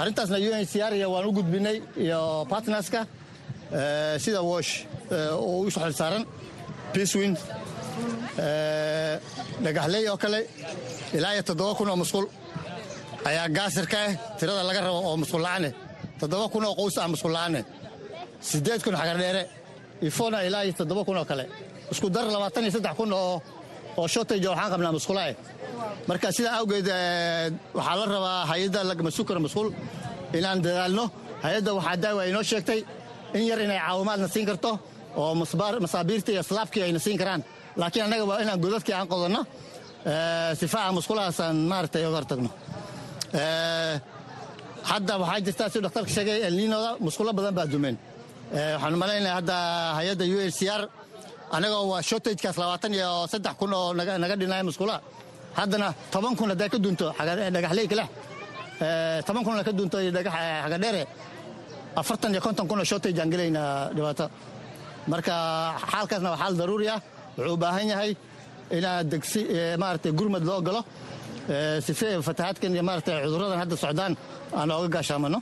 arrintaasna unhcr iyo waan u gudbinay iyo bartnerska sida wosh oo isu xil saaran peacewin dhagaxley oo kale ilaa iyo toddoba kun oo musqul ayaa gaasirka ah tirada laga rabo oo musqul la'aane toddoba kun oo qoys ah musqul la'aane siddeed kun xagardheere ifona ilaa iyo toddoba kun oo kale. Isku dar labaatan iyo saddex kun oo oo shortage waxaan qabnaa musqulaah marka sidaa awgeed waxaa la rabaa hay'adda masukar masquul inaan dadaalno. Hay'adda waxaa daawa inoo sheegtay in yar inay caawimaadna siin karto oo masaabiirta iyo slaabkii ayna siin karaan. Laakiin annaga waa inaan godadkii aan qodanno sifaaca musqulahaasaan maaragtay oga hortagno. Hadda waxaa jirtaa siduu dhakhtarka sheegay elniinoda musqulo badan baa dumeen. Waxaan malaynaya hadda hay'adda u h c r annagoo waa shortagekaas labaatan iyo saddex kun oo naga dhinaya musqulaha haddana toban kun hadday ka dunto dhagaxley kaleh toban kun ka dunto xagadheere afartan iyo konton kun oo shortage aan gelaynaa dhibaato. Marka xaalkaasna waa xaal daruuri ah. Wuxuu u baahan yahay inaa degsi maaragtay gurmad loo galo. Sife fatahaadkan iyo maaragtay cudurradan hadda socdaan aan ooga gaashaamano.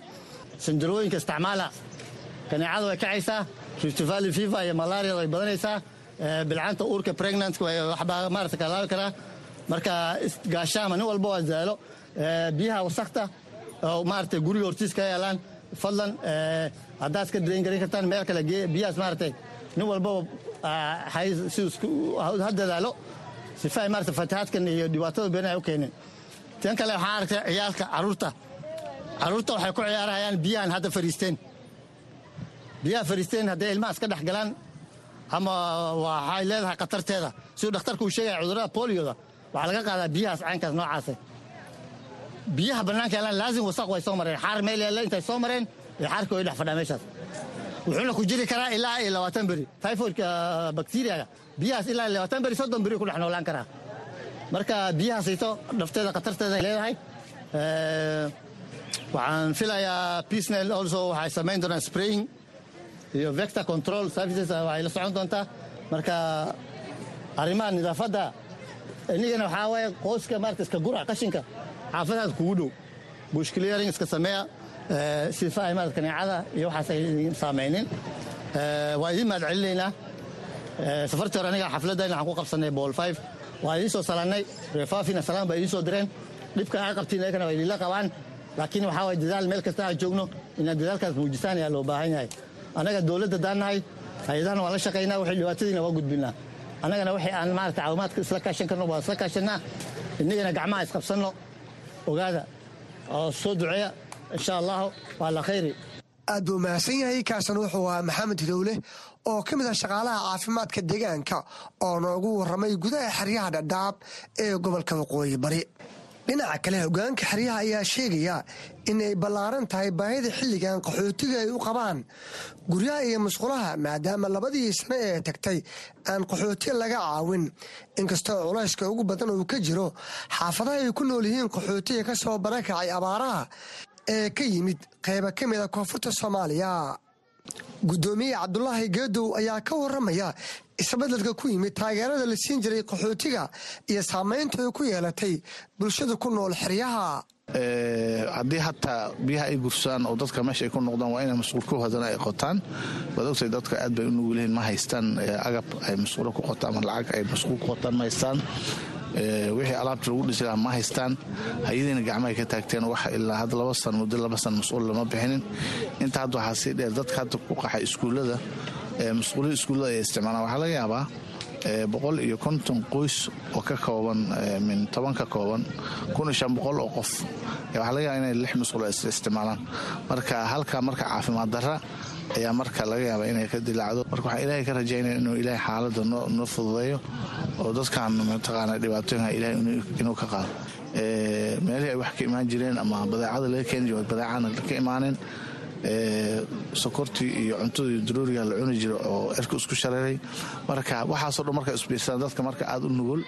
Sandarooyinka isticmaala kaneecada way kacaysaa rift valley iyo malaria way badanaysaa bilcanta uurka pregnant waxbaa maarata kalaabi karaa marka gaashaama nin walba waa zaalo. Biyaha wasakta oo maarata guriga hortiis ka yaalaan fadlan haddaad iska drain garin kartaan meel kale biyahaas maaragtay nin walbaba ha dadaalo. Sifa ay maarata fatahaadkan iyo dhibaatada been ay u keenin tan kale waxaan aragtay ciyaalka carruurta carruurta waxay ku ciyaarayaan biyahan hadda fariisteen. Biyaha fariisteen hadday ilmaha iska dhex galaan ama waxay leedahay khatarteeda. Siduu dhakhtarku uu sheegaya cudurrada bolioda waxaa laga qaadaa biyahaas caynkaas noocaasa biyaha bannaanka laazim wasaq way soo mareen. Xaar meel yaalla intay soo mareen iyo xaarka way dhex fadhaa meeshaas. Wuxuuna ku jiri karaa ilaa iyo labaatan beri. Typhoidka bakteriyaga biyahaas ilaa iyo labaatan beri soddon beri ku dhex noolaan karaa. Marka biyahaasayto dhafteeda khatarteeda ay leedahay. Waxaan filayaa peacnel also waxay samayn doonaan spraying iyo vector control services waxay la socon doontaa marka arrimaha nidaafadda inigana waxaa waaye qoyska maarata iska gura qashinka xaafadahaas kugu dhow. Bush clearing iska sameeya sifa ay maarata kaneecada iyo waxaas ay idin saamaynin waa idiin mahad celinaynaa safartii hore aniga xafladayna waxaan ku qabsanay bool five. Waa idiin soo salaannay reefaafina salaan baa idiin soo direen. Dhibka aa qabtiin ayagana waa idinla qabaan. Laakiin waxaa waye dadaal meel kasta aan joogno. Inaad dadaalkaas muujisaan ayaa loo baahan yahay annaga dowladda daannahay hay'adahana waan la shaqaynaa wixii dhibaatadiina waa gudbinaa. Annagana wixii aan maarata caawimaadka isla kaashan karno waan isla kaashannaa innagana gacmaha isqabsanno. Ogaada oo soo duceeya insha allahu waa la khayri. Aad buu mahadsan yahay kaasan wuxuu ahaa maxamed hilowle oo ka mid ah shaqaalaha caafimaadka deegaanka oo noogu warramay gudaha xeryaha dhadhaab ee gobolka waqooyi bari dhinaca kale hogaanka xeryaha ayaa sheegaya inay ballaaran tahay baahida xilligan qaxootiga ay u qabaan. Guryaha iyo musqulaha maadaama labadii sano ee tagtay aan qaxooti laga caawin. Inkastoo culayska ugu badan uu ka jiro xaafadaha ay ku nool yihiin qaxootiga ka soo barakacay abaaraha ee ka yimid qayba ka mida koonfurta soomaaliya. Guddoomiye cabdulaahi geedow ayaa ka waramaya isbeddelka ku yimid taageerada la siin jiray qaxootiga iyo saamaynta ay ku yeelatay bulshada ku nool xeryaha. Haddii hataa biyaha ay gursadaan oo dadka meesha ay ku noqdaan waa inay masquulku hadana ay qotaan. Ogtay dadka aad bay u ma haystaan agab ay masquulo ku qotaan ama lacag ay masquul ku qotaan ma haystaan? Wixii alaabta lagu dhisi lahaa ma haystaan? Hay'adiina gacmahay ka taagteen wax ilaa hadda laba san muddo laba san masquul lama bixinin. Inta hadda waxaa sii dheer dadka hadda ku qaxay iskuullada masquullada iskuullada ay isticmaalaan waxaa laga yaabaa boqol iyo konton qoys oo ka kooban min toban ka kooban kun iyo shan boqol oo qof. Waxaa laga yaaba inay lix masquul isticmaalaan. Marka halka marka caafimaad darra ayaa marka laga yaaba inay ka dilaacdo. Marka waxaan ilaahay ka rajaynaya inuu ilaahay xaaladda noo fududeeyo oo dadkan mataqaana dhibaatooyinka ilaahay inuu ka qaado. Meelihii ay wax ka imaan jireen ama badeecada laga keeni jiro badeecana ka imaanin sokortii iyo cuntadii daruuriga la cuni jiro oo erka isku shareeray marka waxaasoo dhan marka isbiirsadaan dadka marka aada u nugul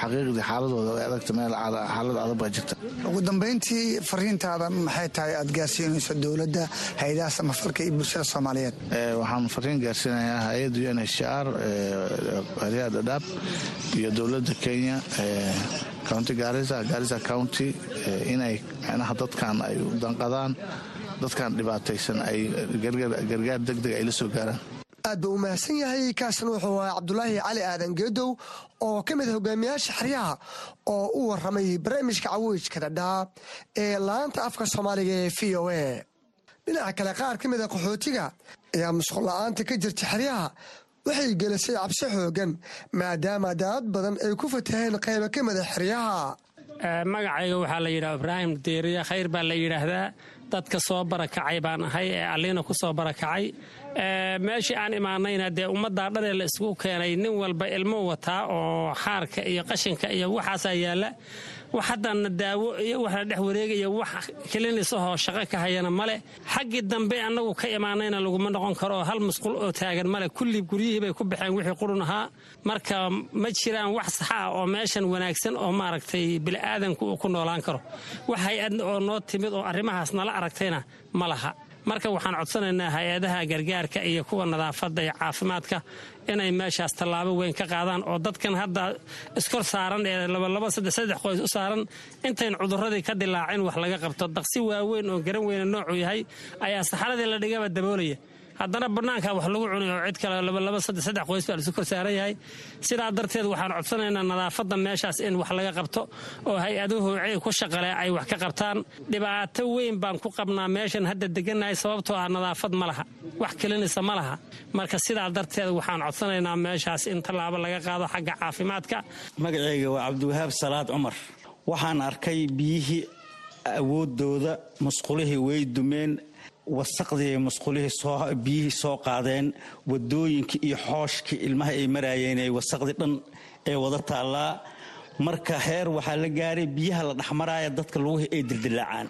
xaqiiqdii xaaladooda ay adagta meel xaalad adag baa jirta. Ugu dambayntii fariintaada maxay tahay aad gaarsiinayso dowladda hay'adaha samafalka iyo bulshada soomaaliyeed? Waxaan fariin gaarsiinayaa hay'adda u n h r haryaha dhadhaab iyo dowladda kenya county gaarisa gaarisa county inay micnaha dadkan ay danqadaan dadkan dhibaataysan ay gargaar degdeg ay la soo gaaraan. Aad buu u mahadsan yahay kaasan wuxuu ahaa cabdulaahi cali aadan geedow oo ka mid hogaamiyaasha xeryaha oo u waramay barnaamijka cawiijka dhadhaab ee laanta afka soomaaliga ee v o a. Dhinaca kale qaar ka mida qaxootiga ayaa musqul la'aanta ka jirta xeryaha waxay gelisay cabsi xoogan maadaama daad badan ay ku fataheen qayba ka mida xeryaha. Magacayga waxaa la yidhaha ibraahim deeriya khayr baa la yidhaahdaa. Dadka soo barakacay baan ahay ee alliina ku soo barakacay meeshii aan imaanayna dee ummaddaa dhanee la isugu keenay nin walba ilmo wataa oo xaarka iyo qashinka iyo waxaasaa yaalla. Wax haddana daawo iyo wax la dhex wareegaya wax kilinisahoo shaqo ka hayana male xaggii dambe annagu ka imaanayna laguma noqon karo hal musqul oo taagan male kulli guryihii bay ku baxeen wixii qurun ahaa. Marka ma jiraan wax saxa ah oo meeshan wanaagsan oo maaragtay bini'aadanku uu ku noolaan karo. Wax hay'ad oo noo timid oo arrimahaas nala aragtayna ma laha marka waxaan codsanaynaa hay'adaha gargaarka iyo kuwa nadaafadda iyo caafimaadka inay meeshaas tallaabo weyn ka qaadaan oo dadkan hadda iskor saaran ee labalaba saddex saddex qoys u saaran intayn cuduradii ka dilaacin wax laga qabto. Daqsi waaweyn oo garan weyna noocuu yahay ayaa saxaradii la dhigaba daboolaya haddana bannaanka wax lagu cunay oo cid kale labalaba saddex saddex qoys baa lasu kor saaran yahay. Sidaa darteed waxaan codsanaynaa nadaafadda meeshaas in wax laga qabto oo hay'aduhu cey ku shaqale ay wax ka qabtaan. Dhibaato weyn baan ku qabnaa meeshan hadda degannahay sababtoo ah nadaafad ma laha wax kelinaysa ma laha. Marka sidaa darteed waxaan codsanaynaa meeshaas in tallaabo laga qaado xagga caafimaadka. Magacayga waa cabdiwahaab salaad cumar. Waxaan arkay biyihii awoodooda musqulihii way dumeen wasaqdii musqulihii biyihii soo qaadeen wadooyinkii iyo xooshkii ilmaha ay maraayeen ee wasaqdii dhan ee wada taallaa. Marka heer waxaa la gaaray biyaha la dhexmaraaya dadka luguhi ay dildilaacaan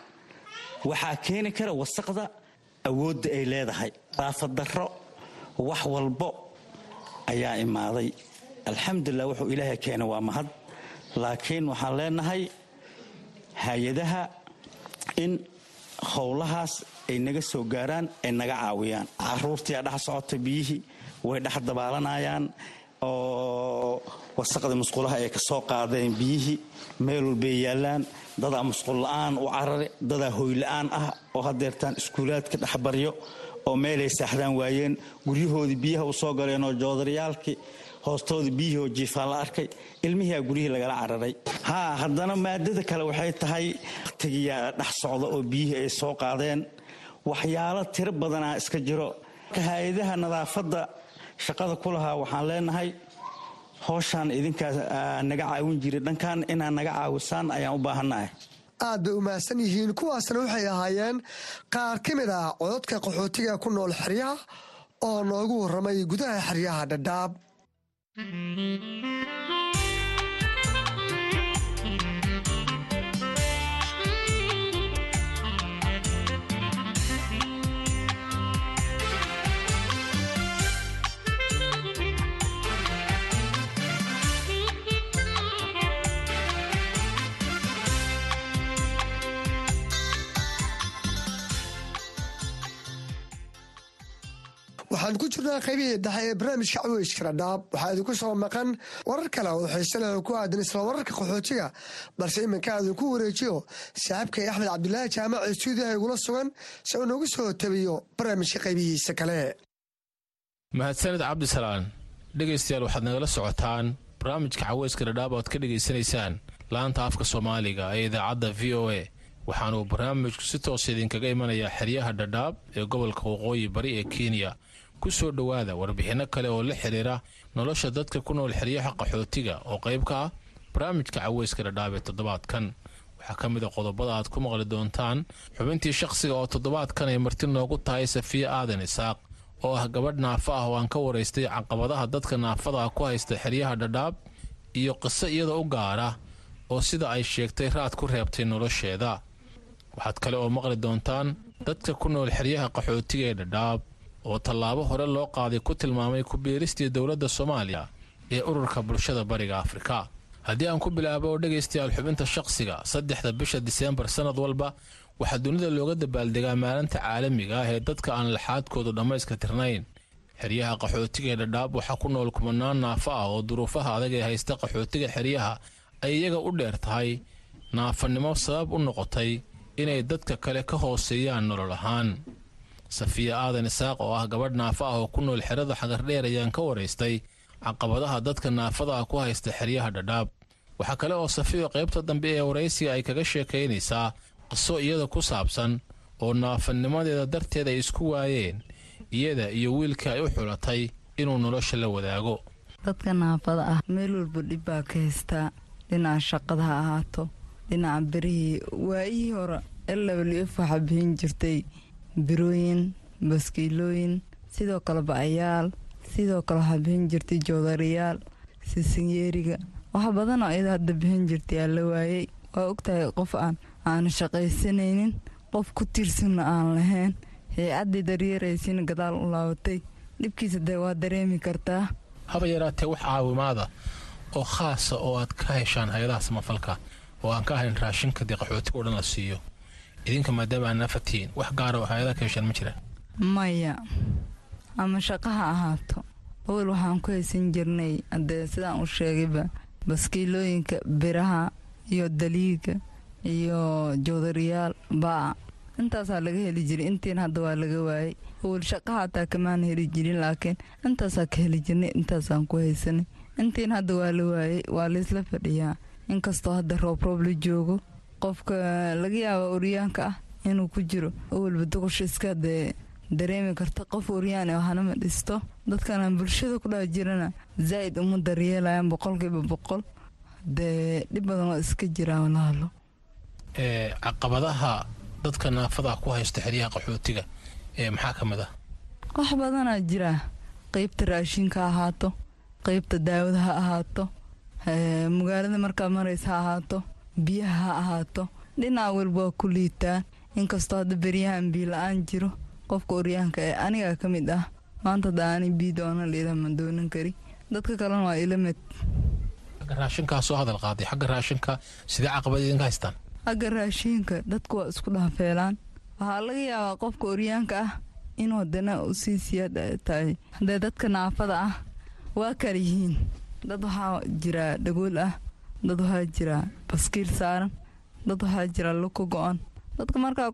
waxaa keeni kara wasaqda awoodda ay leedahay. Daafaddarro wax walbo ayaa imaaday. Alxamdulilah wuxuu ilaahay keenay waa mahad. Laakiin waxaan leenahay hay'adaha in howlahaas ay naga soo gaaraan ay naga caawiyaan. Caruurtiia dhex socota biyihii way dhex dabaalanayaan oo wasaqda musqulaha ay ka soo qaadeen biyihii. Meel walbay yaallaan dadaa musqul la'aan u carare dadaa hoyla'aan ah oo hadeertaan iskuulaadka dhexbaryo oo meelay saaxdaan waayeen. Guryahoodii biyaha u soo galeen oo joodaryaalkii hoostooda biyihii oo jiifaan la arkay ilmihiia guryihii lagala cararay. Haa haddana maadada kale waxay tahay waqtigiyaa dhex socda oo biyihii ay soo qaadeen. Waxyaalo tiro badanaa iska jiro. Hay'adaha nadaafadda shaqada ku lahaa waxaan leenahay howshaan idinkaas naga caawin jiray dhankan inaad naga caawisaan ayaan u baahannahay aad bay u mahadsan yihiin. Kuwaasna waxay ahaayeen qaar ka mid ah cododka qaxootiga ku nool xeryaha oo noogu warramay gudaha xeryaha dhadhaab Mm-hmm. Waxaan ku jirnaa qaybihii dhexe ee barnaamijka caweyska dhadhaab waxaa idinku soo maqan warar kale oo xiise leh oo ku aadan isla wararka qaxootiga balse iminka idinku wareejiyo saaxiibkay axmed cabdulaahi jaamac ee stuudiyaha igula sugan si uu noogu soo tabiyo barnaamijka qaybihiisa kale. Mahadsaned cabdisalaan dhegaystayaal waxaad nagala socotaan barnaamijka caweyska dhadhaab oad ka dhegaysanaysaan laanta afka soomaaliga ee idaacadda v o a. Waxaanuu barnaamijku si toos idinkaga imanayaa xeryaha dhadhaab ee gobolka waqooyi bari ee kenya ku soo dhowaada warbixinno kale oo la xidhiira nolosha dadka ku nool xeryaha qaxootiga oo qayb ka ah barnaamijka caweyska dhadhaab ee toddobaadkan. Waxaa ka mid a qodobada aad ku maqli doontaan xubintii shakhsiga oo toddobaadkan ay marti noogu tahay safiya aadan isaaq oo ah gabadh naafa ah oo aan ka waraystay caqabadaha dadka naafada ah ku haysta xeryaha dhadhaab iyo qiso iyada u gaara oo sida ay sheegtay raad ku reebtay nolosheeda. Waxaad kale oo maqli doontaan dadka ku nool xeryaha qaxootiga ee dhadhaab oo tallaabo hore loo qaaday ku tilmaamay ku-biiristii dowladda soomaaliya ee ururka bulshada bariga afrika. Haddii aan ku bilaabo oo dhegaystayaal xubinta shakhsiga saddexda bisha diseembar sannad walba waxaa dunida looga dabaaldegaa maalinta caalamiga ah ee dadka aan laxaadkoodu dhammayska tirnayn. Xeryaha qaxootiga ee dhadhaab waxaa ku nool kumanaan naafo ah oo duruufaha adag ee haysta qaxootiga xeryaha ay iyaga u dheer tahay. Naafanimo sabab u noqotay inay dadka kale ka hooseeyaan nolol ahaan safiya aadan isaaq oo ah gabadh naafa ah oo ku nool xerada xagardheer ayaan ka waraystay caqabadaha dadka naafada ah ku haysta xeryaha dhadhaab. Waxaa kale oo safiyo qaybta dambe ee waraysiga ay kaga sheekaynaysaa qiso iyada ku saabsan oo naafanimadeeda darteed ay isku waayeen iyada iyo wiilka ay u xulatay inuu nolosha la wadaago. Dadka naafada ah meel walba dhib baa ka haystaa dhinaca shaqada ha ahaato dhinaca berihii waayihii hore elwlf waxaa bixin jirtay birooyin baskiilooyin sidoo kale bacayaal sidoo kale waxaa bixin jirtay joodariyaal sisinyeeriga. Wax badanoo iyada hadda bixin jirtay aa la waayey waa ogtahay qof aan aan shaqaysanaynin qof ku tiirsanna aan lahayn. Hay'addii daryeeraysiina gadaal u laabatay dhibkiisa dee waa dareemi kartaa. Haba yaraatee wax caawimaada oo khaasa oo aad ka heshaan hay'adaha samafalka. Oo aan ka ahayn raashinka dee qaxootiga o dhan la siiyo idinka maadaama aad naafa tihiin wax gaara oo hay'adaha ka heshaan ma jiraan. Maya ama shaqo ha ahaato awal waxaan ku haysan jirnay haddee sidaan u sheegayba baskiilooyinka biraha iyo daliiga iyo joodariyaal baaca intaasaa laga heli jiray intiin hadda waa laga waayay. Awal shaqo hataa kamaan heli jirin laakiin intaasaa ka heli jirnay intaasaan ku haysanay. Intiin hadda waa la waayay waa laysla fadhiyaa. Inkastoo hadda roobroob la joogo qofka laga yaaba oryaanka ah inuu ku jiro awalba duqusha iska dee dareemi karta qof oryaan oo hanama dhisto. Dadkana bulshada ku dhex jirana zaa'id uma daryeelayaan boqolkiiba boqol. Dee dhib badan waa iska jiraa walaalo. Ee caqabadaha dadka naafada ku haysta xeryaha qaxootiga ee maxaa ka mid ah? Wax badanaa jira. Qeybta raashinka ha ahaato qeybta daawada ha ahaato ee, magaalada markaa maraysa ha ahaato biyaha ha ahaato. Dhinac walba waa ku liitaan inkastoo hadda beryahan biila-aan jiro qofka oryaanka ee anigaa ka mid ah maanta hadda bii doona liila ma doonan kari. Dadka kalena waa ila mid. Xagga raashinkaa soo hadal qaaday xagga raashinka sidee caqabad idinka haystaan? Agga raashiinka dadku waa isku dhaafeelaan waxaa laga yaabaa qofka oryaanka ah inuu haddana u sii siyaad tahay. Haddee dadka naafada ah waa kala yihiin. Dad waxaa jira dhagool ah dad waxaa jira baskiil saaran dad waxaa jira luka go-an. Dadka markaa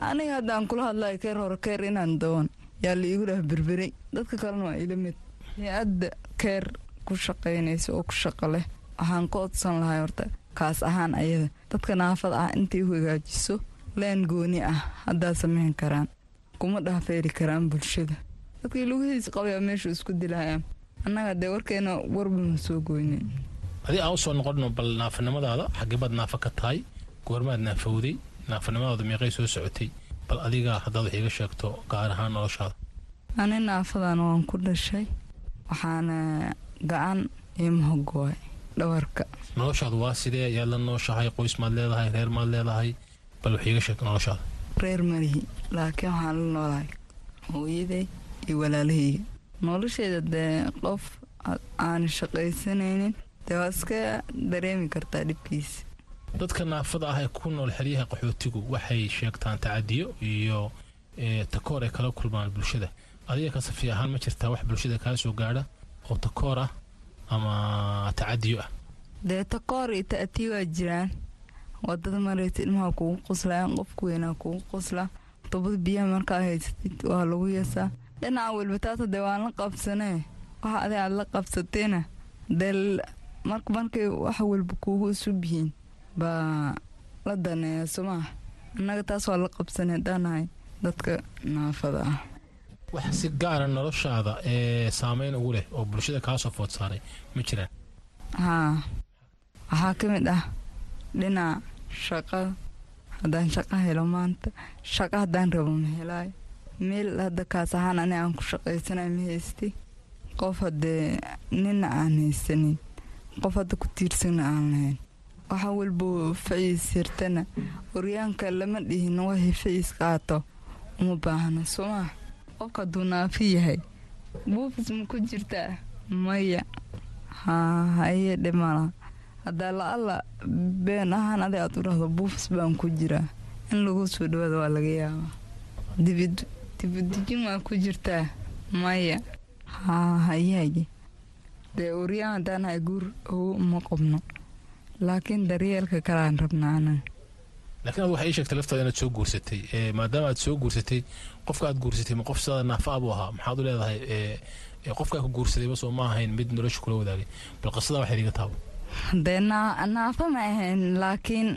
aniga haddaan kula hadlayo keer hore keer inaan dawan yaa la iigu dhah berberay dadka kalena waa ila mid. Hay'adda keer ku shaqaynaysa oo ku shaqo leh waxaan ka odsan lahay horta kaas ahaan ayada. Dadka naafada ah intay u hagaajiso leen gooni ah haddaa samayn karaan. Kuma dhaafeeri karaan bulshada. Dadkii lugihiisa qabayaa meeshu isku dilahayaan annaga dee warkeena warbama soo goynin adii aan u soo noqonno bal naafanimadaada xagibaad naafa ka tahay. Goormaad naafowday naafanimadaada meeqay soo socotay. Bal adiga haddaad wax iiga sheegto gaar ahaan noloshaada. Ani naafadan waan ku dhashay. Waxaana gacan iyo mahogwaay dhawarka noloshaadu waa sidee? Yaad la nooshahay? Qoys maad leedahay? Reer maad leedahay? Bal wax iiga sheeg noloshaada. Reer malihi laakiin waxaan la noolahay hooyaday iyo walaalahayga nolosheeda dee qof aan shaqaysanaynin dee waa iska dareemi kartaa dhibkiisa dadka naafada ah ee ku nool xeryaha qaxootigu waxay sheegtaan tacadiyo iyo ee, takoor ay kala kulmaan bulshada. Adiga ka safi ahaan ma jirtaa wax bulshada kaa soo gaadha oo takoor ah ama tacadiyo ah. Dee takoor iyo ta'tii waa jiraan. Wadada maraysa ilmaha kugu qoslayaan qofka weynaa kugu qoslaa tobada biyaha markaa haysatid waa lagu yeesaa. Dhinaca walba taasa dee waan la qabsanee. Waxa adig aad la qabsatayna dee marka markay wax walba kuugu isub yihiin baa la daneeya somaa annaga taas waa la qabsanay haddaanahay dadka naafada ah. Wax si gaara noloshaada ee saameyn ugu leh oo bulshada kaa soo food saaray ma jiraan? Haa. Waxaa ka mid ah dhinaca shaqada haddaan shaqo helo maanta shaqo haddaan rabo ma helaayo meel hadda kaas ahaan ani aan ku shaqaysanay ma haysti qof haddee nina aan haysanin qof hadda ku tiirsana aan lahayn waxa walba faciis hirtana oryaanka lama dhihin waxay faciis qaato. Uma baahna sooma qofka hadduu naafi yahay buufis ma ku jirtaa maya. Haa haye dhimala haddaa la-alla been ahaan adi aad u dhahdo buufis baan ku jiraa. In lagu soo dhawaada waa laga yaabaa. Dibudejin waa ku jirtaa maya. Haa hayaye dee oryaan haddaan guur ogo uma qabno laakiin daryeelka kalaan rabnaa anaga laakiin ad waxay ii sheegtay laftaada inaad soo guursatay maadaama aad soo guursatay qofka aad guursatay ma qof sidaada naafa abuu ahaa. Maxaad u leedahay ee, ee, qofkaa ku guursadayba soo ma ahayn mid nolosha kula wadaagay? Bal qisada waxay iga taabo dee naa- naafa ma ahayn laakiin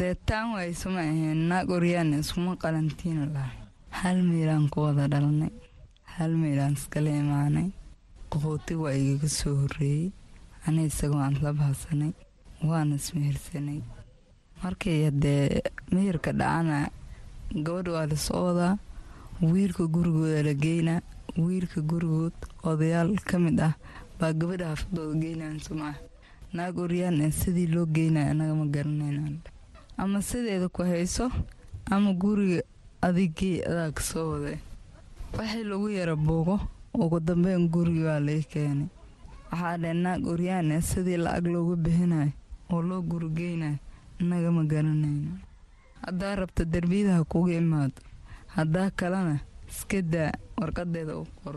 dee taan wayso ma ahayn. Naag oryaan iskuma qalantiina lahay. Hal meelaan ku wada dhalnay. Hal meelaan iskala imaanay qaxooti waa igaga soo horreeyey. Ani isagoo aan la bahsanay waana ismehersanay markii dee meherka dhacana gabadha waa la soo wadaa wiilka gurigooda la geynaa. Wiilka gurigood odayaal ka mid ah baa gabadha hafadooda geynaan somaa naag oryaan ee sidii loo geynaya annaga ma garanaynan ama sideeda ku hayso ama guriga adigii adaa ka soo waday. Waxii lagu yara buugo ugu dambeyn gurigi waa lai keenay. Waxaa dhee naag oryaan ee sidii lacag looga bixinayo oo loo gurigeynayo innaga ma garanayno. Haddaa rabta derbiyada ha kuga imaado haddaa kalena iska daa warqadeeda u qor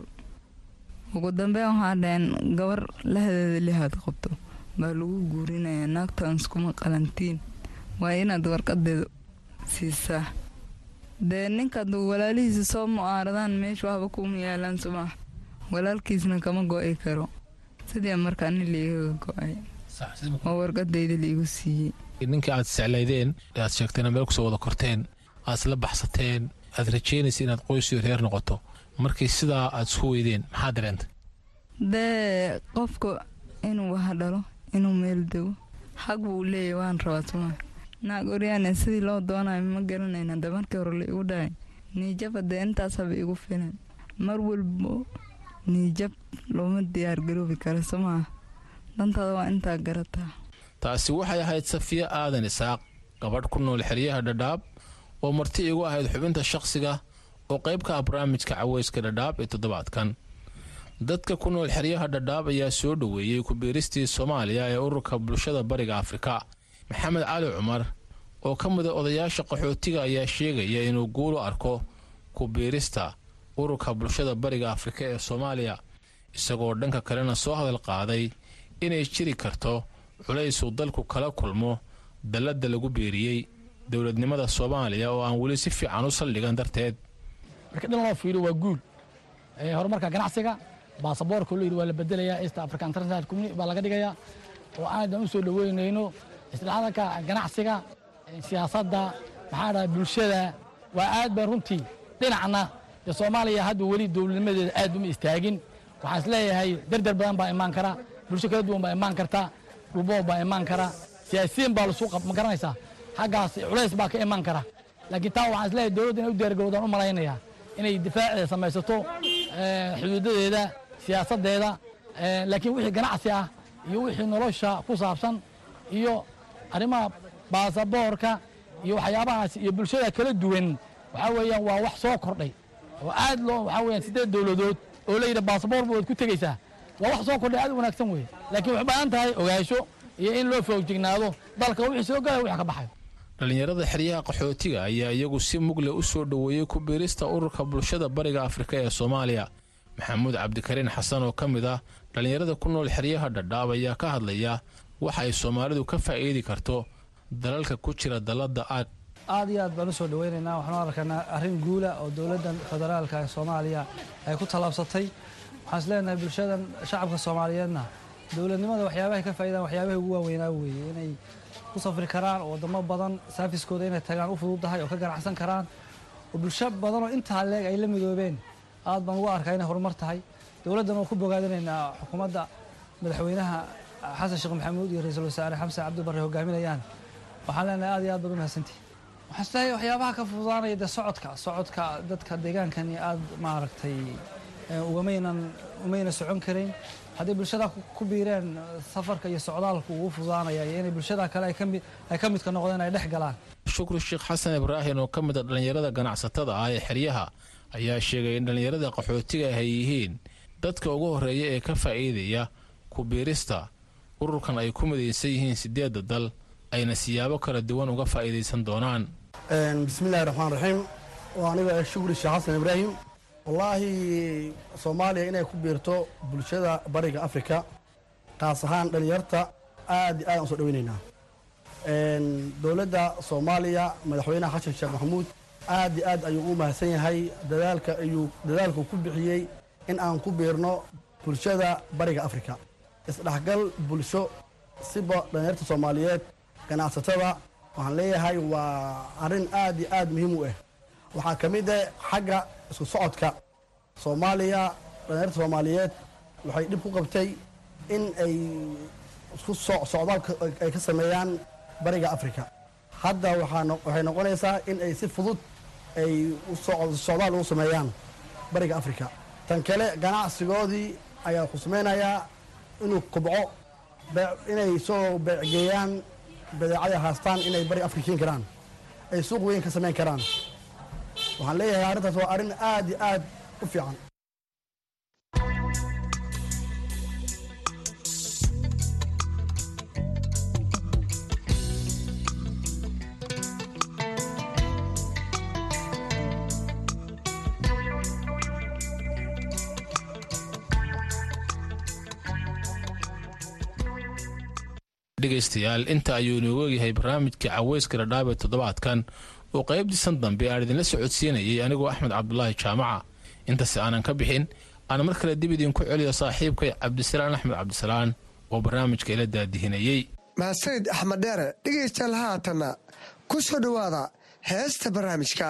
ugu dambeyn waxaa dhaheen gabar lahadeeda lihaad qabto baa lagu guurinayaa naagtaans kuma qalantiin. Waa inaad warqadeeda siisaa. Dee ninkaad walaalihiisa soo mu'aaradaan meesha waxba kuma yaalaan sumax walaalkiisna kama go'i karo. Sidii markaa nin liigaga go'ay. Oo warqadayda liigu siiyey. Ninkii aad seclaydeen ee aad sheegteen meel ku soo wada korteen aad isla baxsateen aad rajeynaysa inaad qoysiyo reer noqoto. Markii sidaa aad isku weydeen maxaa dareentay? Dee qofka inuu wax dhalo inuu meel dego. Xag buu leeyahy waan rabaa suma naag oryaane sidii loo doonayo ma garanayna de markii hore la igu dhahay niijaba dee intaasaba igu filan. Mar walbo niijab looma diyaargaroobi kara somaa dantaada waa intaa garataa taasi waxay ahayd safiya aadan isaaq gabadh ku nool xeryaha dhadhaab oo marti igu ahayd xubinta shaqsiga oo qayb ka ah barnaamijka caweyska dhadhaab ee toddobaadkan. Dadka ku nool xeryaha dhadhaab ayaa soo dhoweeyey ku-biiristii soomaaliya ee ururka bulshada bariga afrika maxamed cali cumar oo ka mida odayaasha qaxootiga ayaa sheegaya inuu guulu arko ku-biirista ururka bulshada bariga afrika ee soomaaliya isagoo dhanka kalena soo hadal qaaday inay jiri karto culaysuu dalku kala kulmo dalladda lagu biiriyey dowladnimada soomaaliya oo aan weli si fiican u saldhigan darteed. Marka dhan loo fiiriyo waa guul. Horumarka ganacsiga baasaboorka loo yidhi waa la bedelayaa east africa international community baa laga dhigayaa oo aadan u soo dhoweynayno isdhexdalka ganacsiga siyaasadda maxaa dhahay bulshada waa aad baan runtii dhinacna dee soomaaliya hadda weli dowladnimadeeda aad uma istaagin. Waxaan is leeyahay dardar badan baa imaan kara bulsho kala duwan baa imaan karta dhulboob baa imaan kara siyaasiyiin baa lasu ma garanaysaa. Xaggaas culays baa ka imaan kara. Laakiin taa waxaan is leeyahay dowladda inay u diyaargarowdaan u malaynayaa inay difaaceeda samaysato xuduudadeeda siyaasaddeeda laakiin wixii ganacsi ah iyo wixii nolosha ku saabsan iyo arrimaha baasaboorka iyo waxyaabahaas iyo bulshada kala duwan waxaa weeyaan waa wax soo kordhay oo aad loo waxaa weeyaan siddeed dowladood oo layidhi baasaboor baad ku tegaysaa. Waa wax soo kordhay aad u wanaagsan weeye. Laakiin waxay baahan tahay ogaansho iyo in loo foojignaado dalka wixii soo galaya wix ka baxayo dhallinyarada xeryaha qaxootiga ayaa iyagu si mugle u soo dhoweeyey ku biirista ururka bulshada bariga afrika ee soomaaliya. Maxamuud cabdikariin xasan oo ka mid ah dhallinyarada ku nool xeryaha dhadhaab ayaa ka hadlaya waxa ay soomaalidu ka faa'iidi karto dalalka ku jira dalladda aag aad iyo aad baan u soo dhoweynaynaa. Waxaanu arkaynaa arrin guula oo dowladdan federaalka ee soomaaliya ay ku tallaabsatay. Waxaan is leenahay bulshadan shacabka soomaaliyeedna dowladnimada waxyaabahay ka faa'iidaan waxyaabahay ugu waaweynaa weeye. Inay ku safri karaan oo waddamo badan saafiskooda inay tagaan u fududahay oo ka ganacsan karaan. Oo bulsho badan oo intaa leeg ay la midoobeen. Aad baan ugu arkaa inay horumar tahay. Dowladdan oo ku bogaadinaynaa xukuumadda madaxweynaha xasan sheekh maxamuud iyo ra'iisul wasaare xamse cabdibarre hogaaminayaan waxaan leenahay aad iyo aad baad u mahadsantihi waxaan is leeyahay waxyaabaha ka fududaanaya dee socodka socodka dadka deegaankani aad maaragtay ugamaynan umayna socon karayn hadday bulshada ku biireen safarka iyo socdaalku ugu fududaanaya iyo inay bulshada kale ay ka midka noqdeen ay dhex galaan. Shukri sheekh xasan ibraahim oo ka mid a dhallinyarada ganacsatada ah ee xeryaha ayaa sheegay in dhallinyarada qaxootiga ay yihiin dadka ugu horreeya ee ka faa'iidaya ku biirista ururkan ay ku midaysan yihiin siddeedda dal ayna siyaabo kala duwan uga faa'iidaysan doonaan bismillahi raxmaan raxiim waa aniga shukri sheekh xasan ibraahim wallaahi soomaaliya inay ku biirto bulshada bariga afrika kaas ahaan dhallinyarta aad iyo aad aan soo dowladda soomaaliya madaxweynaha xasan sheekh maxamuud aad iyo aad ayuu u mahadsan yahay. Dadaalka ayuu dadaalku ku bixiyey in aan ku biirno bulshada bariga afrika. Isdhexgal bulsho siba dhallinyarta soomaaliyeed ganacsatada waxaan leeyahay waa arrin aad iyo aad muhiim u ah waxaa ka mid ah xagga isku socodka soomaaliya dhallinyarta soomaaliyeed waxay dhib ku qabtay in ay isku socdaalka ay ka sameeyaan bariga afrika. Hadda waxay noqonaysaa in ay si fudud ay socdaal ugu sameeyaan bariga afrika. Tan kale ganacsigoodii ayaa xusmaynayaa inuu kobco inay soo beecgeeyaan badeecada haastaan inay bariga afrika keeni karaan ay suuq weyn ka samayn karaan. Waxaan leeyahay arrintaas waa arrin aad iyo aad u fiican dhegaystayaal inta ayuu inoogu egyahay barnaamijkii caweyska dhadhaab toddobaadkan oo qaybtiisan dambe aan idinla socodsiinayay anigoo axmed cabdulaahi jaamaca. Intase aanan ka bixin aan mar kale dib idinku celiyo saaxiibkay cabdisalaan axmed cabdisalaan oo barnaamijka ila daadihinayey mahadsanid axmed dheere dhegaystayaal haatanna ku soo dhowaada heesta barnaamijka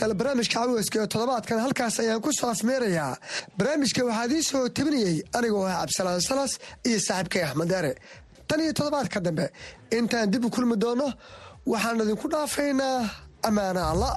dhegeystayaal barnaamijka caweyska ee toddobaadkan halkaas ayaan ku soo afmeerayaa barnaamijka waxaa idiin soo tebinayey anigoo ah cabdisalaan salas iyo saaxiibkay axmed deere tan iyo toddobaadka dambe intaan dib u kulmi doonno waxaan idinku dhaafaynaa. Ammaano alla